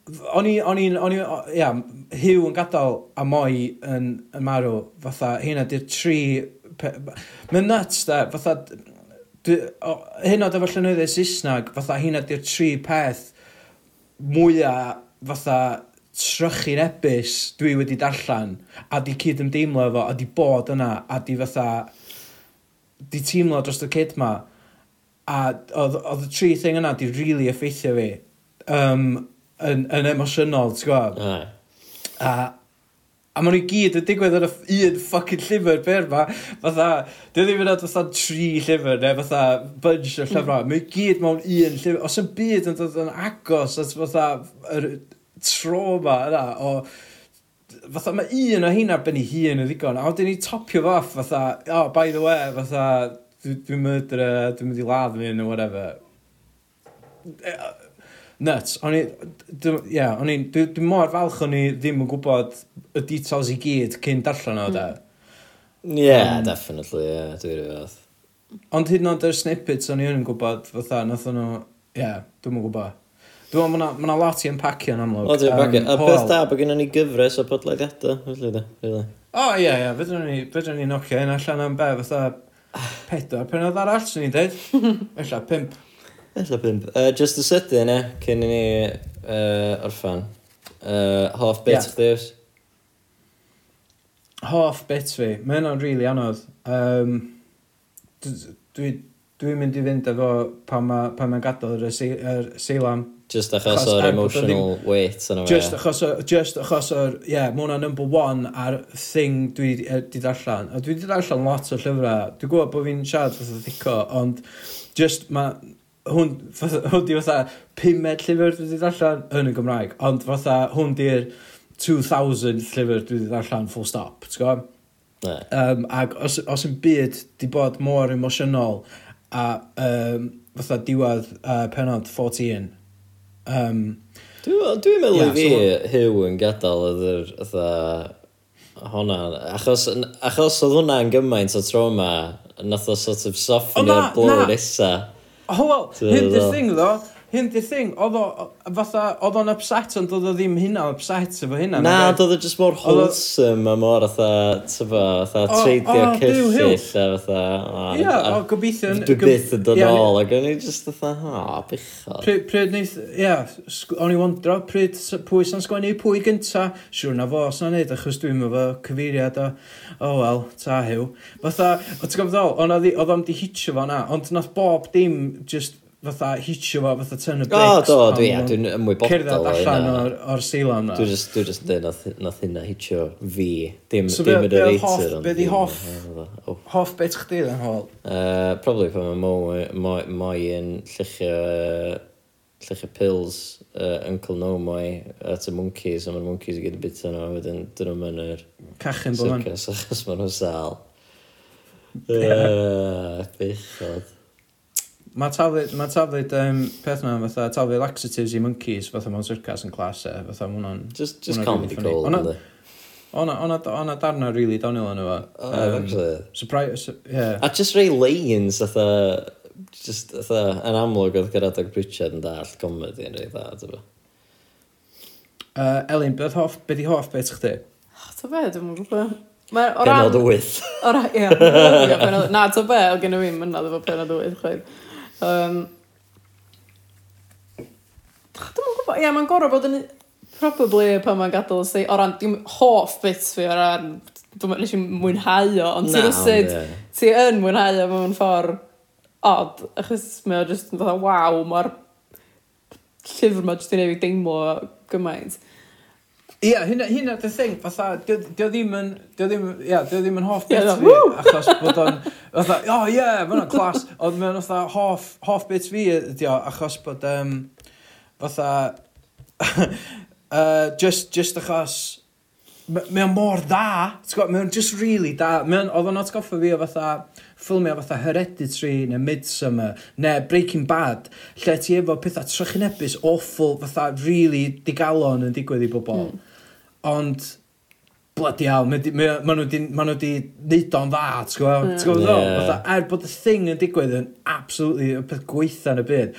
O'n i, o'n i, o'n i, ia, Hugh yn gadael a Moi yn, yn marw, fatha, hynna di'r tri... Pe... Mae'n nuts, da, fatha, dwi- o- hyn oed efo llynyddoedd Saesneg, fatha, hynna di'r tri peth mwyaf, fatha, trychu'n ebus dwi wedi darllen, a di cyd ymdeimlo efo, a di bod yna, a di fatha, di teimlo dros y kid ma, a oedd oedd y tri thing yna di really effeithio fi. Um, yn, yn emosiynol, ti'n gwybod? A, a maen nhw gyd yn digwydd yn y un ffucking llyfr byr ma. Fatha, dwi ddim yn fatha tri llyfr neu fatha bunch o llyfrau. Mm. Mae'n gyd mewn un llyfr. Os yn byd yn dod yn agos at fatha yr troma yna o fatha mae un o hyn ar ben ei hun yn ddigon, a wedyn ni topio fo off fatha, oh, by the way, fatha, dwi'n dwi dwi'n mynd i ladd mi, yn, whatever nuts. O'n i, ie, o'n i'n, dwi'n mor falch o'n i ddim yn gwybod y details i gyd cyn darllen o, da. Mm. Ie, yeah, definitely, ie, yeah, dwi'n rhywbeth. Ond hyd yn oed yr snippets o'n i yn gwybod, fatha, nath o'n nhw, ie, dwi'n gwybod. Dwi'n meddwl, mae yna lot i empacio yn amlwg. O, dwi'n bagio. A peth da, bod gynnu ni gyfres o podlediadau, felly da, really. O, ie, ie, fydden ni, fydden ni nocio un allan am be, fatha, pedwar penod arall, swn i'n dweud. *laughs* Ella, pimp. Ella o pimp? Uh, just y sydyn, e, cyn i ni uh, orffan. Uh, hoff bit yeah. chdi oes? Hoff bit fi. Mae hynna'n rili really anodd. Um, Dwi'n dwi mynd i fynd efo pan mae'n ma, ma gadael yr, yr seilam. Just achos o'r er emotional ddim, weight yna fe. Just achos o'r, just achos o'r, ie, yeah, mae hwnna number one ar thing dwi wedi darllen. A dwi wedi darllen lot o llyfrau. Dwi'n gwybod bod fi'n siarad fath o ddico, ond just mae hwn, fatha, hwn di fatha pumed llyfr dwi wedi darllen yn y Gymraeg, ond fatha hwn di'r 2000 llyfr dwi wedi darllen full stop, ti'n gwybod? Yeah. Um, ac os, os yn byd di bod mor emosiynol a um, fatha diwedd uh, penod 14 um, Dwi'n dwi meddwl yeah, i fi so... Hyw yn gadael oedd yr fatha honna achos, achos oedd hwnna'n gymaint o trauma nath o sort of softenio'r blwyr nesa Oh well, Here's the uh, thing though, Hyn di thing, oedd o, fatha, oedd o'n upset, ond oedd o ddim hynna upset efo hynna. Na, oedd o just mor wholesome a mor, fatha, tyfa, fatha, treidio cyrthill, a fatha, Ia, o, gobeithio... Dwi byth yn dod ôl, ac o'n i just, fatha, o, bichod. Pryd neith, ia, o'n i wondro, pryd pwy sy'n sgwennu pwy gynta, siwr na fo, sy'n neud, achos dwi'n efo cyfeiriad o, o, wel, ta hiw. Fatha, o, ti'n gofod ddol, oedd o'n di hitio fo na, ond nath bob dim, just, fatha hitio fo, fatha turn y bricks. O, do, dwi, ia, dwi'n ymwybodol. Cerdded allan o'r, or seila yna. Dwi'n just, dwi just dweud nath, nath hynna hitio fi. Dim, so dim be, hoff, be di hoff? Hoff beth chdi yn hol? Uh, probably pan mae moi, moi yn llychio, uh, llychio pills, uh, Uncle No moi, at y monkeys, a mae'r monkeys i gyd y bit yno, wedyn dyn nhw'n mynd yr... Cachyn bod yn. Circus, achos maen nhw'n sal. Uh, *laughs* bechod. Mae taflid, ma taflid um, peth na, fatha taflid laxatives i monkeys, fatha mewn circus yn clas e, fatha mwna'n... Just, just comedy really gold, ynddi? O'na, o'na, o'na darna really donil yn efo. Oh, actually. Surprise, yeah. A just rei lions, fatha, just, fatha, yn amlwg oedd Garadog Pritchard yn dall comedy yn rei dda, dyfa. Uh, Elin, beth hoff, beth i hoff beth chdi? Oh, ta be, dwi'n gwybod. Mae o ran... Penod y wyth. O ran, ia. *laughs* Na, ta be, o gen i fi, mynd na ddefo penod y wyth, chwaith. Um, Dwi'n yn gwybod, ie, mae'n gorau bod yn... Probably pan mae'n gadael y o ran, dwi'n hoff bit fi o ran, dwi'n meddwl eisiau mwynhau o, ond ti'n ysid, ti yn mwynhau o mewn ffordd odd, achos mae o just yn fatha, waw, mae'r llyfr ma jyst yn ei deimlo gymaint. Ie, yeah, hynna, hynna dy thing, fatha, dio ddim yn, dio ddim, ie, yeah, dio ddim yn hoff bit fi, achos bod o'n, fatha, o ie, yeah, mae'n clas, ond mae'n fatha hoff, hoff bit fi, dio, achos bod, um, fatha, *laughs* uh, just, just achos, mae'n mor da, mae'n just really da, mae'n, oedd o'n atgoffa fi o fatha, ffilmio fatha Hereditary neu Midsummer neu Breaking Bad lle ti efo pethau trychinebus awful fatha really digalon yn digwydd i bobl mm ond bloody hell, maen nhw wedi ma neud o'n dda, ti'n gwybod? Hmm. Ti'n Gwybod yeah. Fatha, er bod y thing yn digwydd yn absolutely y peth gweitha yn y byd,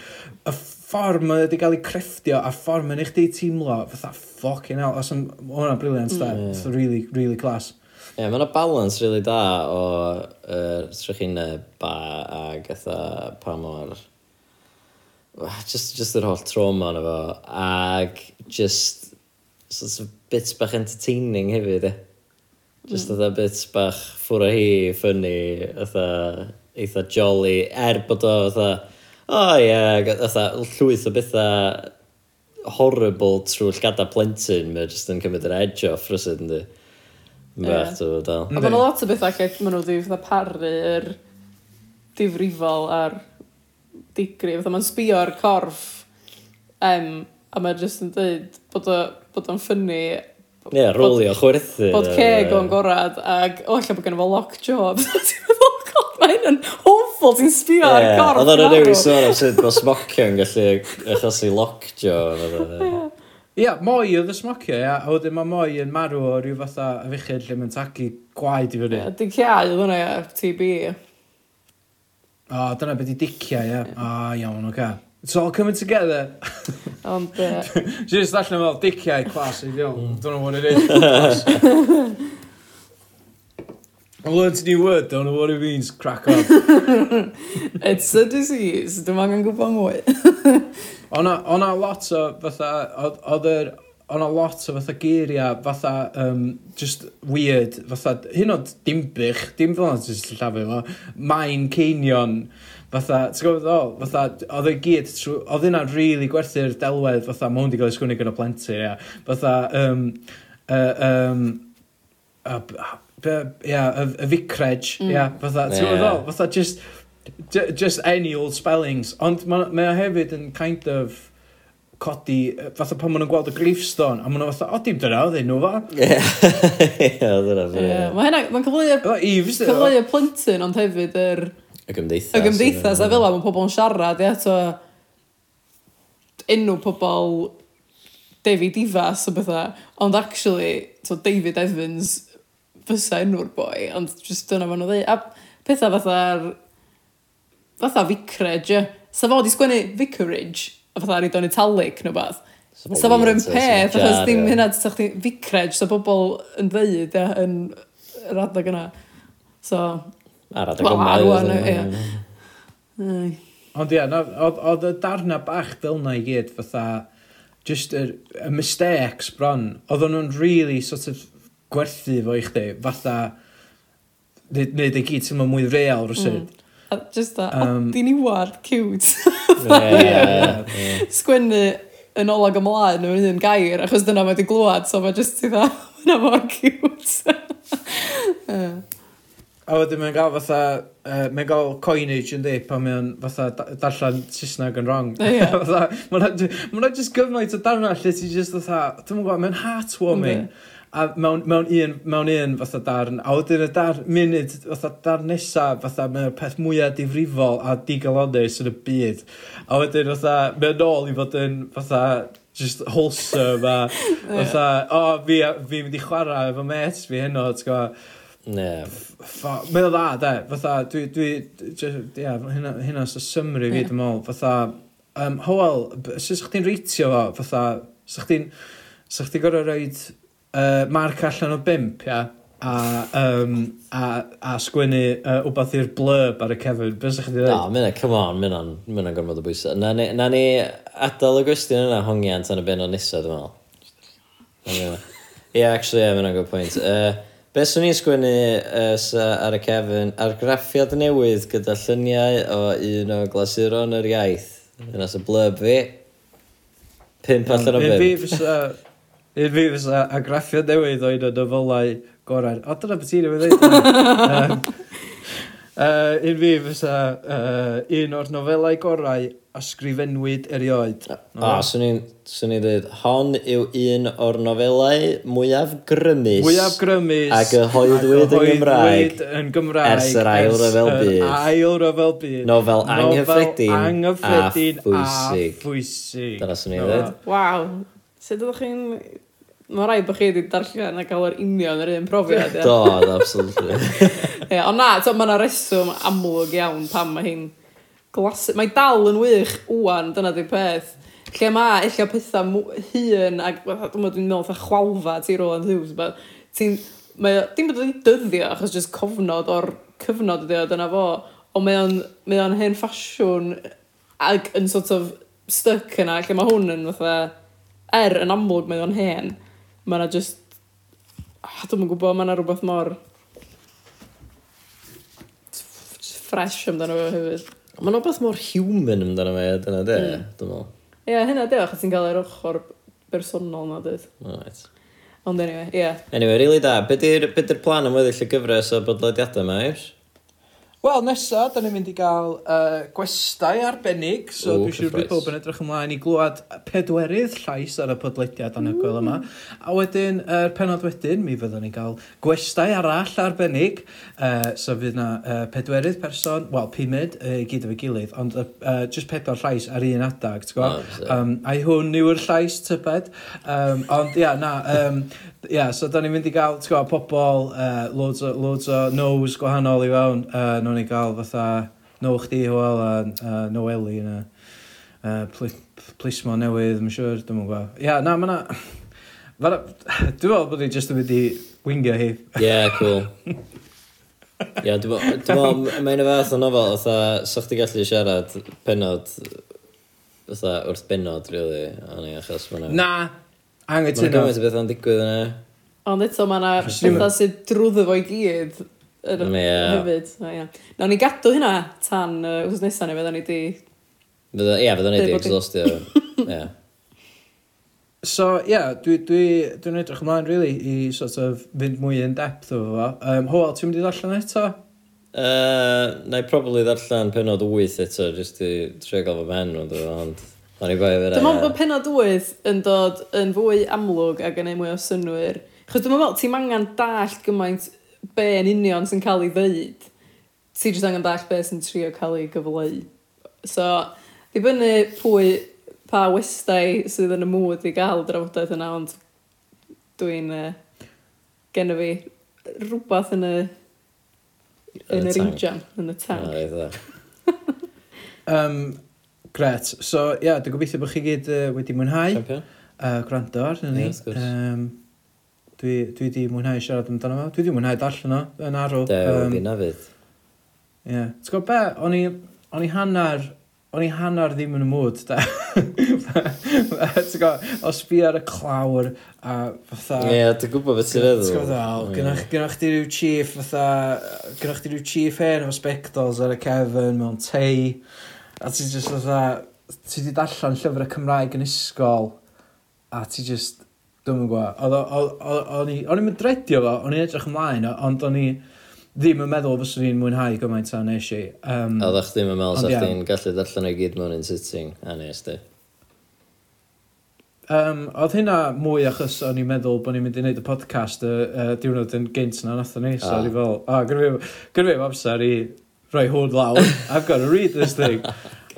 y ffordd mae wedi cael ei crefftio a'r ffordd mae'n eich di teimlo, fatha fucking hell, os hwnna'n briliant, mm. it's really, really class. Ie, yeah, mae'n yna balans really da o uh, trychinau ba ag eitha pa mor... Just, just yr holl trauma yna fo, ag just sort of bits bach entertaining hefyd, e. Just mm. bits bach ffwrra hi, ffynnu, eitha, eitha jolly, er bod o eitha, o oh, ie, yeah, eitha llwyth o bethau horrible trwy llgada plentyn, mae jyst yn cymryd yr edge off rysyd, ynddi. Bach, ti'n dal. A mae'n lot o bethau lle maen nhw wedi fatha yr difrifol a'r digri, fatha mae'n sbio ar corff, um, a mae'n jyst yn dweud bod o bod o'n ffynnu Ie, yeah, rolio chwerthu. Bod ceg o'n gorad, ac o, lle bod gen fo lock job. *laughs* Ti'n meddwl, god, mae hyn yn awful, ti'n sbio ar yeah, gorf. Oedd o'n newid sôn am sut mae smocio yn gallu achosi lock job. Ie, yeah, moi oedd y smocio, ia. A wedyn mae moi yn marw o rhyw fatha afichyd lle mae'n tagu gwaed i fyny. Yeah, diciau oedd hwnna, ia, TB. O, dyna beth i diciau, ia. O, iawn, o'r okay. It's all coming together. Ond... *laughs* Yy... Just allan fel diciau clas i ddiol. Mm. Don't know what it is. *laughs* I learned a new word, don't know what it means, crack on. *laughs* It's a disease, dim angen gwybod mwy. O'na lot o fatha, oedd yr o'n a lot o fatha geiriau, fatha, um, just weird, fatha, hyn oed dimbych, dim fel yna jyst llafu fo, main ceinion, fatha, ti'n gwybod ddol, fatha, oedd e gyd, oedd hynna'n rili really gwerthu'r delwedd, fatha, mae hwn wedi cael ei sgwni gan y plentyn, ia, fatha, um, uh, um, uh, ia, y, y ficred, mm. ia, fatha, ti'n gwybod ddol, fatha, just, just any old spellings, ond mae o hefyd yn kind of, codi, fatha pan maen nhw'n gweld y Griffstone, a maen nhw fatha, o, dim dyna, oedd nhw fa. Ie, dyna fe. Mae hynna, mae'n cyfleu y plentyn, ond hefyd yr... Y gymdeithas. Y gymdeithas, a fel am, mae pobl yn siarad, ia, to enw pobl David Ifas o bethau, ond actually, to David Evans fysa enw'r boi, ond just dyna maen nhw ddeu. A pethau fatha'r... Fatha Vicarage, ie. Sa fo di sgwennu Vicarage, fatha rhaid o'n italic neu beth. So fo'n am rhywun peth, achos ddim hynna, sa chdi ficreg, so bobl yn ddeud, ia, yn yr adeg yna. So... Ar adeg yma. ia. Ond ia, oedd y darna bach fel na i gyd, fatha, just y, y mistakes bron, oedden nhw'n really sort of gwerthu fo i chdi, fatha, neu ei gyd sy'n mwy real rwysyd. Mm. A just that, um, di ni wad cute. *laughs* Sgwennu yn olag ymlaen yn un gair, achos dyna mae wedi glwad, so mae just i dda, *laughs* mae'n mor cute. *laughs* A wedyn mae'n gael fatha, uh, mae'n gael coinage yn di, pan mae'n fatha darllen Saesneg yn wrong. Mae'n ma just gymaint o darna lle ti just fatha, dwi'n gwybod, mae'n heartwarming. Yeah. A mewn, mewn, un, mewn un fatha darn, a wedyn y dar, munud, fatha darn nesa, fatha mae'r peth mwyaf difrifol a digalonus yn y byd. A wedyn fatha, mae'n ôl i fod yn fatha just wholesome a *laughs* fatha, o, oh, fi, fi mynd i chwarae efo mates fi heno, ti'n gwybod? Ne. Mae'n dda, de, fatha, dwi, dwi, just, ia, hynna, hynna sy'n symru fi, dwi'n meddwl, fatha, um, Howell, sy'n sych chi'n reitio fo, fatha, sych chi'n, sych chi'n gorau roed uh, marc allan o bimp, ia, a, um, a, a sgwennu uh, wbeth i'r blurb ar y cefn, beth ydych chi'n wedi dweud? No, mynd, come on, mynd o'n gormod o bwysau. Na ni, na ni adael y gwestiwn yna hongiant yn y ben o nisa, dwi'n meddwl. Ie, yeah, actually, ie, mynd o'n good point. Uh, Be swn i'n sgwennu uh, ar y cefn, argraffiad newydd gyda lluniau o un o glasuron yr iaith. Yna sy'n blurb fi. Pimp allan o bimp. Fi fysa... Un fi fysa a agraffiad newydd o un o nofelau gorau. O, dyna beth i'n ei wneud. Un fi fysa uh, un o'r nofelau gorau a sgrifenwyd erioed. O, swn i'n swn i'n dweud, hon yw un o'r nofelau mwyaf grymus. Mwyaf grymus. Ac y hoeddwyd yn Gymraeg. yn Gymraeg. Ers yr ail ryfel byd. Ail ryfel byd. Nofel anghyffredin. Nofel anghyffredin a phwysig. A phwysig. Dyna swn i'n dweud. Waw. Sut ydych chi'n... Mae rhaid bod chi wedi darllen a cael yr union yr un profiad. Ia. Do, do, absolutely. *laughs* yeah, ond na, to, mae yna reswm amlwg iawn pam mae hi'n glasur. Mae dal yn wych wwan, dyna di peth. Lle mae eich pethau hun ac dwi'n meddwl dwi'n meddwl chwalfa ti Roland Hughes, but ti'n... Mae, dim bod wedi dyddio achos jyst cofnod o'r cyfnod ydi o dyna fo, ond mae o'n, mae o'n hen ffasiwn ac yn sort of stuck yna, lle mae hwn yn fatha... Wtha er yn amlwg mae o'n hen, mae yna just... Oh, ah, Dwi'n gwybod, mae yna rhywbeth mor... fresh amdano fo hefyd. Mae'n rhywbeth mor human amdano fe, dyna de, mm. dwi'n meddwl. Ie, yeah, hynna de, achos ti'n cael yr ochr bersonol na, dyd. Right. Ond anyway, ie. Yeah. Anyway, really da. Be di'r plan am weddill y gyfres o bodlediadau yma, Iws? Wel, nesa, da ni'n mynd i gael uh, gwestai arbennig, so Ooh, dwi siŵr bydd pob yn edrych ymlaen i glwad pedwerydd llais ar y podlediad anhygoel yma. A wedyn, yr er penod wedyn, mi fyddwn ni'n cael gwestai arall arbennig, uh, so fydd na uh, pedwerydd person, wel, pumed, uh, gyd efo'i gilydd, ond uh, uh, just pedwar llais ar un adag, ti'n gwybod? No, um, a hwn yw'r llais tybed, um, ond ia, yeah, na, um, Ia, yeah, so da ni'n mynd i gael, ti'n gwybod, pobl, uh, loads, o, loads o nose gwahanol i fewn, uh, o'n i gael fatha No chdi hwyl a uh, No Eli yna uh, pl plismo newydd, mae'n siŵr, dwi'n gwybod. gweld. Ia, yeah, na, mae'na... Dwi'n meddwl bod i jyst yn mynd i wingio hi. Ie, yeah, cool. Ia, yeah, dwi'n meddwl, mae'n y fath o nofel, otha, sa'ch so ti gallu siarad penod, otha, wrth benod, really, o'n i, achos mae'n... Na, angytuno. Mae'n gymaint o beth o'n digwydd yna. Ond eto, mae'na bethau sydd drwyddo fo i gyd Yr, yeah. Hefyd, o ia. Nawn ni gadw hynna tan uh, wrth nesaf ni, fydda ni di... Fydda, ia, fydda ni di exhaustio. *laughs* ia. So, ia, yeah, dwi'n dwi, dwi, dwi edrych ymlaen, really, i sort of fynd mwy in depth o fo. Um, Hwel, ti'n mynd i ddarllen eto? Uh, na i probably ddarllen penod 8 eto, jyst i trio gael fy ben, ond... Ond i bai fyra. Dwi'n meddwl bod penod wyth yn dod yn fwy amlwg ac yn ei mwy o synwyr. Chos dwi'n meddwl, ti'n angen dallt gymaint be yn union sy'n cael ei ddeud, ti jyst angen dall be sy'n trio cael ei gyfleu. So, di dibynnu pwy pa westau sydd yn y mwyd i gael drafodaeth yna, ond dwi'n uh, gen fi rhywbeth yn y yn y region, yn y tank. um, *laughs* gret, so ia, yeah, dwi'n gobeithio bod chi gyd uh, wedi mwynhau. Champion. Uh, gwrando ar hynny. Yeah, um, dwi, dwi di mwynhau siarad amdano fo. Dwi di mwynhau darllen o, yn arw. De, um, gynna fydd. Ie. Yeah. T'w gwybod be? O'n i, on i hanner, o'n i hanner ddim yn y mwyd, da. *laughs* T'w gwybod, o sbi ar y clawr a fatha... Ie, yeah, ti'n gwybod beth sy'n feddwl. T'w gwybod, gynnwch, gynnach di rhyw chief, fatha, gynnach di rhyw chief hen efo spectols ar y cefn mewn tei. A ti just fatha, ti di darllen llyfr y Cymraeg yn ysgol, a ti just Dwi'n yn gwybod. O'n i'n mynd dredio fo, o'n i'n edrych ymlaen, ond o'n i ddim yn meddwl fyswn i'n mwynhau gymaint a nes i. Um, a ddech ddim yn meddwl sa'ch chi'n gallu ddarllen o'i gyd mewn un sitting, a nes di. Um, oedd hynna mwy achos o'n i'n meddwl bod ni'n mynd i wneud y podcast y uh, diwrnod yn gynt na nath ni, so ah. o'n i fel, o, oh, gyrfyw amser i rhoi hwn lawr, *laughs* I've got to read this thing.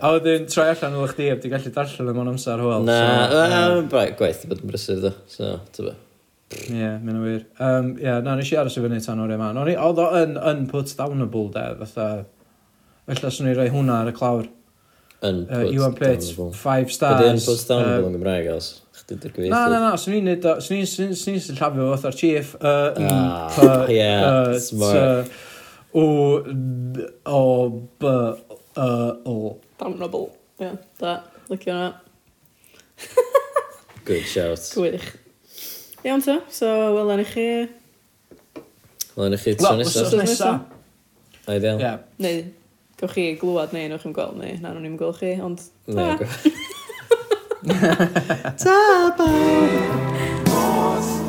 A wedyn troi allan o'r chdi, a di gallu darllen am o'n amser hwyl. Na, bai, gwaith, bod yn brysur ddo. So, ty fe. Ie, yeah, mynd yn wir. Um, yeah, na, nes i aros i fyny tan o'r eman. Oedd o yn, yn put downable de, fatha... Felly swn i roi hwnna ar y clawr. Yn uh, put Iwan Pritz, 5 stars. Ydy yn put downable yn Gymraeg, os? Chdi'n gyfeithu. Na, na, na, swn i'n neud o, swn i'n sy'n llafio fath o'r chief. Ah, ie, smart. O, o, b, o, damnable. Ie, da. Lycio hwnna. *laughs* Good shout. Gwych. Iawn ta, so welwn i chi... Welwn i chi tro nesaf. Wel, nesaf. Ideal. Yeah. Neu, gawch chi glwad neu, newch chi'n gweld neu, na, nhw'n i'n gweld chi, ond... Ta! *laughs* ta, bye!